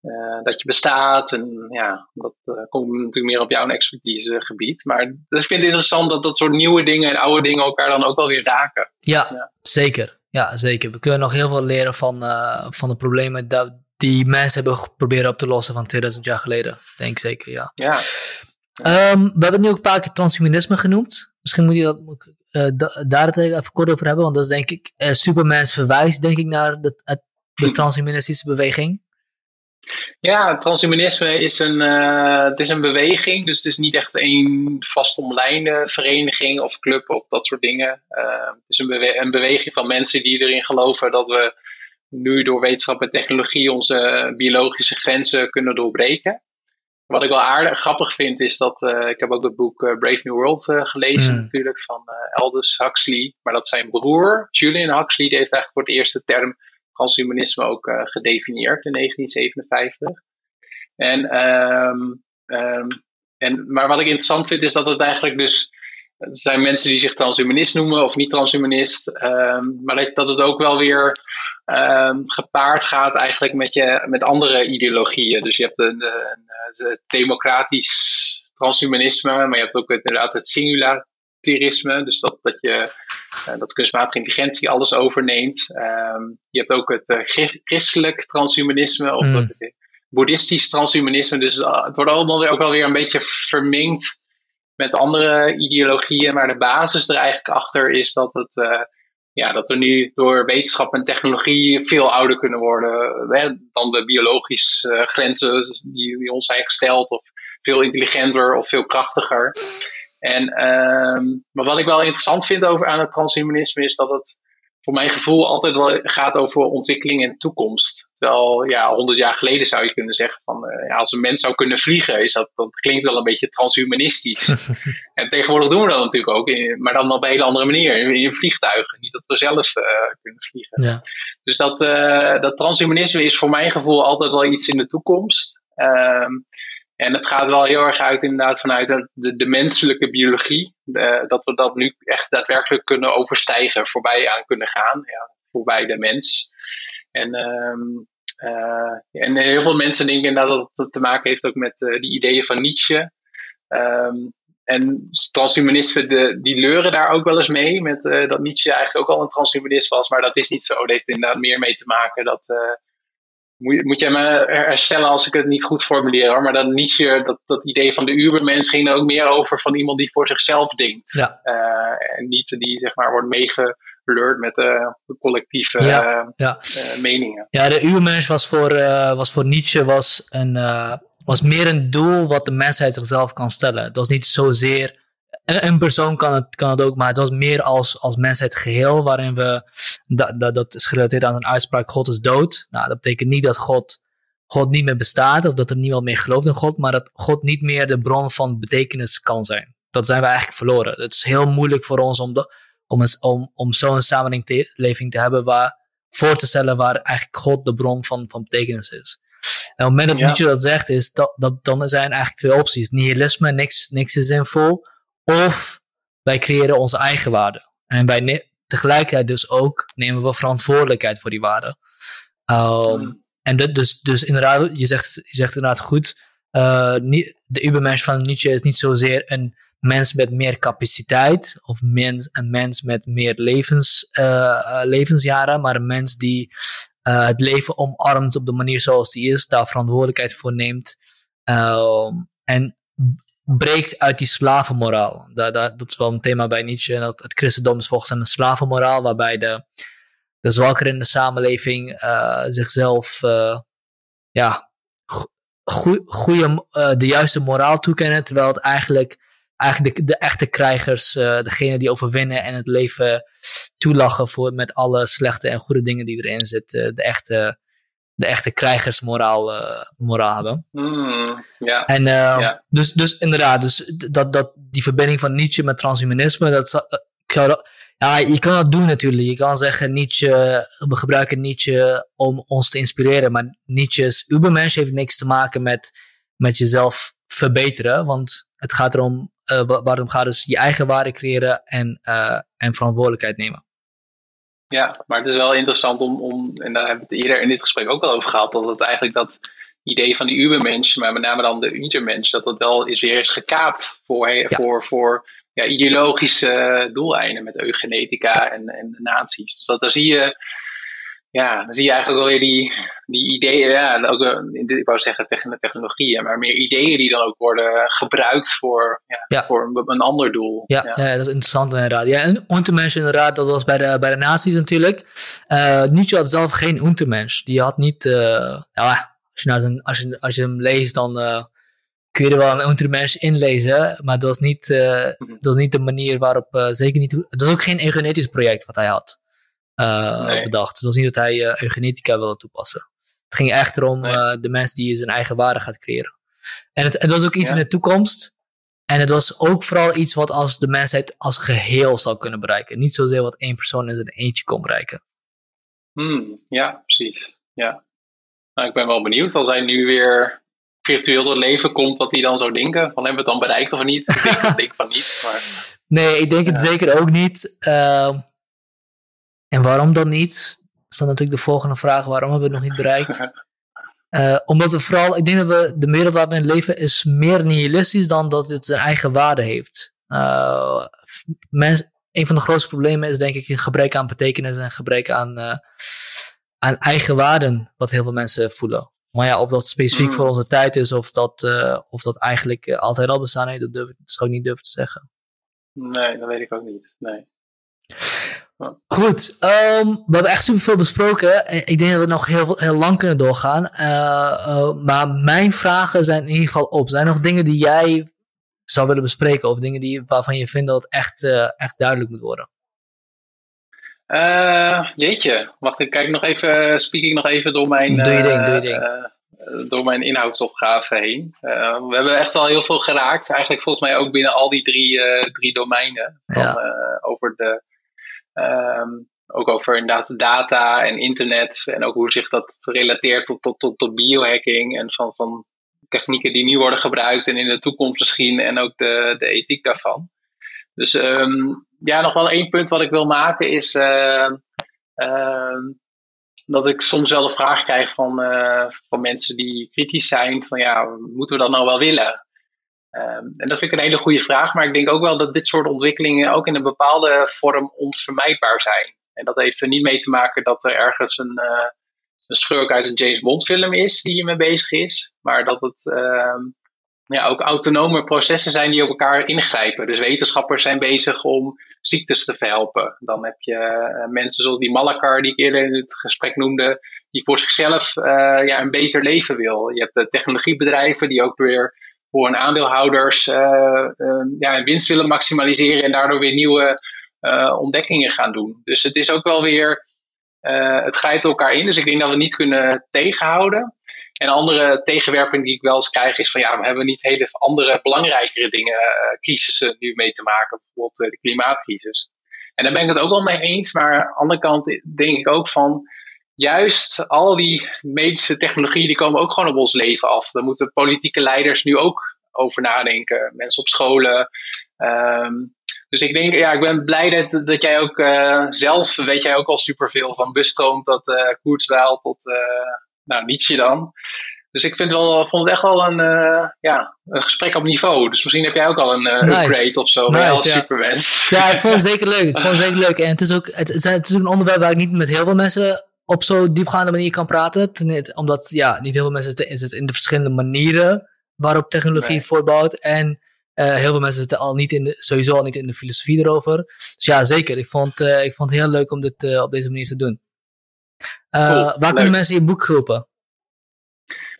Speaker 2: uh, dat je bestaat? En ja, dat uh, komt natuurlijk meer op jouw expertisegebied. Maar dus ik vind het interessant dat dat soort nieuwe dingen en oude dingen elkaar dan ook wel weer raken.
Speaker 1: Ja, ja. zeker. Ja, zeker. We kunnen nog heel veel leren van, uh, van de problemen dat die mensen hebben geprobeerd op te lossen van 2000 jaar geleden. Denk ik zeker, ja.
Speaker 2: ja.
Speaker 1: Um, we hebben het nu ook een paar keer transhumanisme genoemd. Misschien moet je dat, uh, daar het even kort over hebben, want dat is denk ik, uh, Superman's verwijs denk ik naar de, de transhumanistische beweging.
Speaker 2: Ja, transhumanisme is een, uh, het is een beweging, dus het is niet echt een vastomlijnde vereniging of club of dat soort dingen. Uh, het is een, bewe een, beweging van mensen die erin geloven dat we nu door wetenschap en technologie onze biologische grenzen kunnen doorbreken. Wat ik wel aardig grappig vind is dat, uh, ik heb ook het boek Brave New World gelezen mm. natuurlijk van Aldous Huxley. Maar dat zijn broer, Julian Huxley, die heeft eigenlijk voor het eerst de term transhumanisme ook uh, gedefinieerd in 1957. En, um, um, en, maar wat ik interessant vind is dat het eigenlijk dus. Zijn mensen die zich transhumanist noemen of niet transhumanist. Um, maar dat, het ook wel weer gepaard gaat eigenlijk met, je, met andere ideologieën. Dus je hebt een, een, een democratisch transhumanisme, maar je hebt ook inderdaad het singularisme. Dus dat, dat je dat kunstmatige intelligentie alles overneemt. Ehm, je hebt ook het christelijk transhumanisme of mm. het boeddhistisch transhumanisme. Dus het wordt allemaal weer, ook wel weer een beetje verminkt met andere ideologieën. Maar de basis er eigenlijk achter is dat het ja, dat we nu door wetenschap en technologie veel ouder kunnen worden hè, dan de biologische uh, grenzen die, die, ons zijn gesteld, of veel intelligenter of veel krachtiger. En, ehm, maar wat ik wel interessant vind over aan het transhumanisme is dat het voor mijn gevoel altijd wel gaat over ontwikkeling en toekomst. Terwijl, ja, honderd jaar geleden zou je kunnen zeggen van, uh, ja, als een mens zou kunnen vliegen, is dat, dat klinkt wel een beetje transhumanistisch. en tegenwoordig doen we dat natuurlijk ook, maar dan op een hele andere manier, in, in vliegtuigen. Niet dat we zelf uh, kunnen vliegen. Ja. Dus dat, dat transhumanisme is voor mijn gevoel altijd wel iets in de toekomst. Ehm, en het gaat wel heel erg uit inderdaad vanuit de, de menselijke biologie. dat we dat nu echt daadwerkelijk kunnen overstijgen, voorbij aan kunnen gaan. Ja, voorbij de mens. En, um, uh, en heel veel mensen denken dat het te maken heeft ook met uh, die ideeën van Nietzsche. Um, en transhumanisten de, die leuren daar ook wel eens mee. Met, uh, dat Nietzsche eigenlijk ook al een transhumanist was. Maar dat is niet zo. Dat heeft inderdaad meer mee te maken dat moet, moet jij me herstellen als ik het niet goed formuleer hoor. Maar dat Nietzsche, dat, dat idee van de Ubermens ging er ook meer over van iemand die voor zichzelf denkt. Ja. Uh, en niet die zeg maar wordt meegelurd met uh, de collectieve ja, ja. Uh, meningen.
Speaker 1: Ja, de Ubermens was voor, was voor Nietzsche was een, was meer een doel wat de mensheid zichzelf kan stellen. Het was niet zozeer een persoon kan het, kan het ook, maar het was meer als, als mensheid geheel, waarin we, dat, dat, dat is gerelateerd aan een uitspraak, God is dood. Nou, dat betekent niet dat God, God niet meer bestaat, of dat er niemand meer gelooft in God, maar dat God niet meer de bron van betekenis kan zijn. Dat zijn we eigenlijk verloren. Het is heel moeilijk voor ons om, de, om, om, om zo'n samenleving te hebben waar, voor te stellen waar eigenlijk God de bron van, van betekenis is. En op het moment dat ja. Nietzsche dat zegt, is dat, dat, dan zijn eigenlijk twee opties. Nihilisme, niks, niks is zinvol of wij creëren onze eigen waarde. En wij tegelijkertijd dus ook nemen we verantwoordelijkheid voor die waarde. Um, En dat dus, dus inderdaad, je zegt, je zegt inderdaad goed. Uh, de Ubermensch van Nietzsche is niet zozeer een mens met meer capaciteit of mens, een mens met meer levens, uh, levensjaren, maar een mens die uh, het leven omarmt op de manier zoals die is, daar verantwoordelijkheid voor neemt. Um, en breekt uit die slavenmoraal. Dat, dat, dat is wel een thema bij Nietzsche. Dat het christendom is volgens hem een slavenmoraal, waarbij de, de zwakkeren in de samenleving uh, zichzelf uh, ja, goede, uh, de juiste moraal toekennen, terwijl het eigenlijk, eigenlijk de, de echte krijgers, degene die overwinnen en het leven toelachen voor, met alle slechte en goede dingen die erin zitten, de echte de echte krijgersmoraal uh, moraal hebben.
Speaker 2: Mm, ja.
Speaker 1: En uh, dus, dus inderdaad, dus dat, dat, die verbinding van Nietzsche met transhumanisme, dat, uh, ja, je kan dat doen natuurlijk. Je kan zeggen, Nietzsche, we gebruiken Nietzsche om ons te inspireren, maar Nietzsche's Ubermensch heeft niks te maken met, met jezelf verbeteren, want het gaat erom, waarom gaat dus je eigen waarde creëren en, en verantwoordelijkheid nemen.
Speaker 2: Ja, maar het is wel interessant om, om en daar hebben we het eerder in dit gesprek ook al over gehad, dat het eigenlijk dat idee van die Ubermensch, maar met name dan de Intermensch, dat dat wel is weer is gekaapt voor, voor, voor ja, ideologische doeleinden met eugenetica en, en de nazi's. Dus dat, daar zie je ja, dan zie je eigenlijk wel weer die, die ideeën, ja, ook, ik wou zeggen technologieën, maar meer ideeën die dan ook worden gebruikt voor, ja, voor een, ander doel.
Speaker 1: Ja, ja. dat is interessant inderdaad. Ja, en Untermensch inderdaad, dat was bij de, bij de nazi's natuurlijk. Uh, Nietzsche had zelf geen Untermensch. Die had niet, uh, ja, als je, nou zijn, als, je, als je hem leest, dan uh, kun je er wel een Untermensch inlezen, maar dat was niet, mhm. dat was niet de manier waarop, zeker niet, het was ook geen eugenetisch project wat hij had uh, bedacht. Het was niet dat hij eugenetica wilde toepassen. Het ging echt nee. uh, de mens die zijn eigen waarde gaat creëren. En het, het was ook iets in de toekomst. En het was ook vooral iets wat als de mensheid als geheel zou kunnen bereiken. Niet zozeer wat één persoon in zijn eentje kon bereiken.
Speaker 2: Hmm, ja, precies. Ja. Nou, ik ben wel benieuwd als hij nu weer virtueel door leven komt, wat hij dan zou denken. Van hebben we het dan bereikt of niet? Ik denk, van niet. Maar,
Speaker 1: nee, ik denk het zeker ook niet. Uh, en waarom dan niet? Dat is dan natuurlijk de volgende vraag. Waarom hebben we het nog niet bereikt? Uh, omdat we vooral, ik denk dat we de wereld waar we in leven is meer nihilistisch dan dat het zijn eigen waarde heeft. Uh, mens, een van de grootste problemen is denk ik een gebrek aan betekenis en gebrek aan, aan eigen waarden, wat heel veel mensen voelen. Maar ja, of dat specifiek
Speaker 2: Mm.
Speaker 1: voor onze tijd is, of dat, eh, of dat eigenlijk eh, altijd al bestaan heeft, dat, durf, ik- dat zou ik niet durven te zeggen.
Speaker 2: Nee, dat weet ik ook niet. Nee.
Speaker 1: Goed, ehm, we hebben echt superveel besproken. Eh, Ik denk dat we nog heel, heel lang kunnen doorgaan. Eh, eh, maar mijn vragen zijn in ieder geval op. Zijn er nog dingen die jij zou willen bespreken? Of dingen die, waarvan je vindt dat het echt, echt duidelijk moet worden?
Speaker 2: Jeetje, wacht, ik kijk nog even, speak ik nog even door mijn,
Speaker 1: Doe je ding, doe je ding.
Speaker 2: door mijn inhoudsopgave heen. We hebben echt al heel veel geraakt. Eigenlijk volgens mij ook binnen al die drie, drie domeinen. Van,
Speaker 1: Ja.
Speaker 2: over de, ehm, ook over inderdaad de data en internet. En ook hoe zich dat relateert tot, tot, tot, tot biohacking. En van, van technieken die nu worden gebruikt en in de toekomst misschien. En ook de, de ethiek daarvan. Dus ehm, ja, nog wel één punt wat ik wil maken is eh, ehm, dat ik soms wel de vraag krijg van, eh, van mensen die kritisch zijn: van ja, moeten we dat nou wel willen? Ehm, en dat vind ik een hele goede vraag, maar ik denk ook wel dat dit soort ontwikkelingen ook in een bepaalde vorm onvermijdbaar zijn. En dat heeft er niet mee te maken dat er ergens een, eh, een schurk uit een James Bond film is die hiermee bezig is, maar dat het ehm, ja, ook autonome processen zijn die op elkaar ingrijpen. Dus wetenschappers zijn bezig om ziektes te verhelpen. Dan heb je eh, mensen zoals die Malakar, die ik eerder in het gesprek noemde, die voor zichzelf eh, ja, een beter leven wil. Je hebt technologiebedrijven die ook weer voor hun aandeelhouders eh, eh, ja, winst willen maximaliseren en daardoor weer nieuwe eh, ontdekkingen gaan doen. Dus het is ook wel weer, eh, het grijpt elkaar in. Dus ik denk dat we niet kunnen tegenhouden. En een andere tegenwerping die ik wel eens krijg is van ja, we hebben niet hele andere belangrijkere dingen, crisissen nu mee te maken, bijvoorbeeld de klimaatcrisis. En daar ben ik het ook wel mee eens, maar aan de andere kant denk ik ook van juist al die medische technologieën die komen ook gewoon op ons leven af. Daar moeten politieke leiders nu ook over nadenken, mensen op scholen. Ehm, dus ik denk, ja, ik ben blij dat, dat jij ook eh, zelf, weet jij ook al superveel van Bustroom tot Koertswijl tot, eh, nou, Nietzsche dan. Dus ik vind wel, vond het echt wel een, ja, een gesprek op niveau. Dus misschien heb jij ook al een
Speaker 1: Nice.
Speaker 2: upgrade of zo.
Speaker 1: Nice,
Speaker 2: als
Speaker 1: ja.
Speaker 2: supermens.
Speaker 1: Ja, ik vond het zeker leuk. Ik vond het zeker leuk. En het is ook, het, is- het is ook een onderwerp waar ik niet met heel veel mensen op zo'n diepgaande manier kan praten. Ten- Omdat ja, niet heel veel mensen zitten zitten in de verschillende manieren waarop technologie
Speaker 2: Nee.
Speaker 1: voortbouwt. En eh, heel veel mensen zitten al niet in de, sowieso al niet in de filosofie erover. Dus ja, zeker. Ik vond, eh, ik vond het heel leuk om dit eh, op deze manier te doen. Eh,
Speaker 2: Cool,
Speaker 1: waar
Speaker 2: leuk.
Speaker 1: kunnen mensen je boek kopen?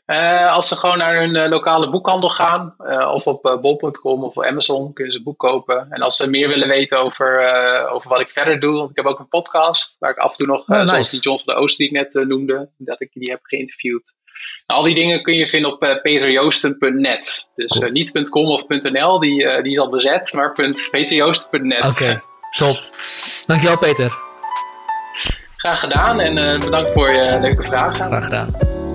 Speaker 2: Eh, als ze gewoon naar hun eh, lokale boekhandel gaan, eh, of op bol.com of op Amazon, kunnen ze een boek kopen. En als ze meer willen weten over, over wat ik verder doe, want ik heb ook een podcast waar ik af en toe nog,
Speaker 1: Oh, nice.
Speaker 2: zoals die John van de Oost die ik net noemde, dat ik die heb geïnterviewd. al die dingen kun je vinden op peterjoosten.net. Dus eh, niet .com of .nl, die, die is al bezet, maar peterjoosten.net.
Speaker 1: Oké, top. Dankjewel Peter.
Speaker 2: Graag gedaan en bedankt voor je leuke vragen.
Speaker 1: Graag gedaan.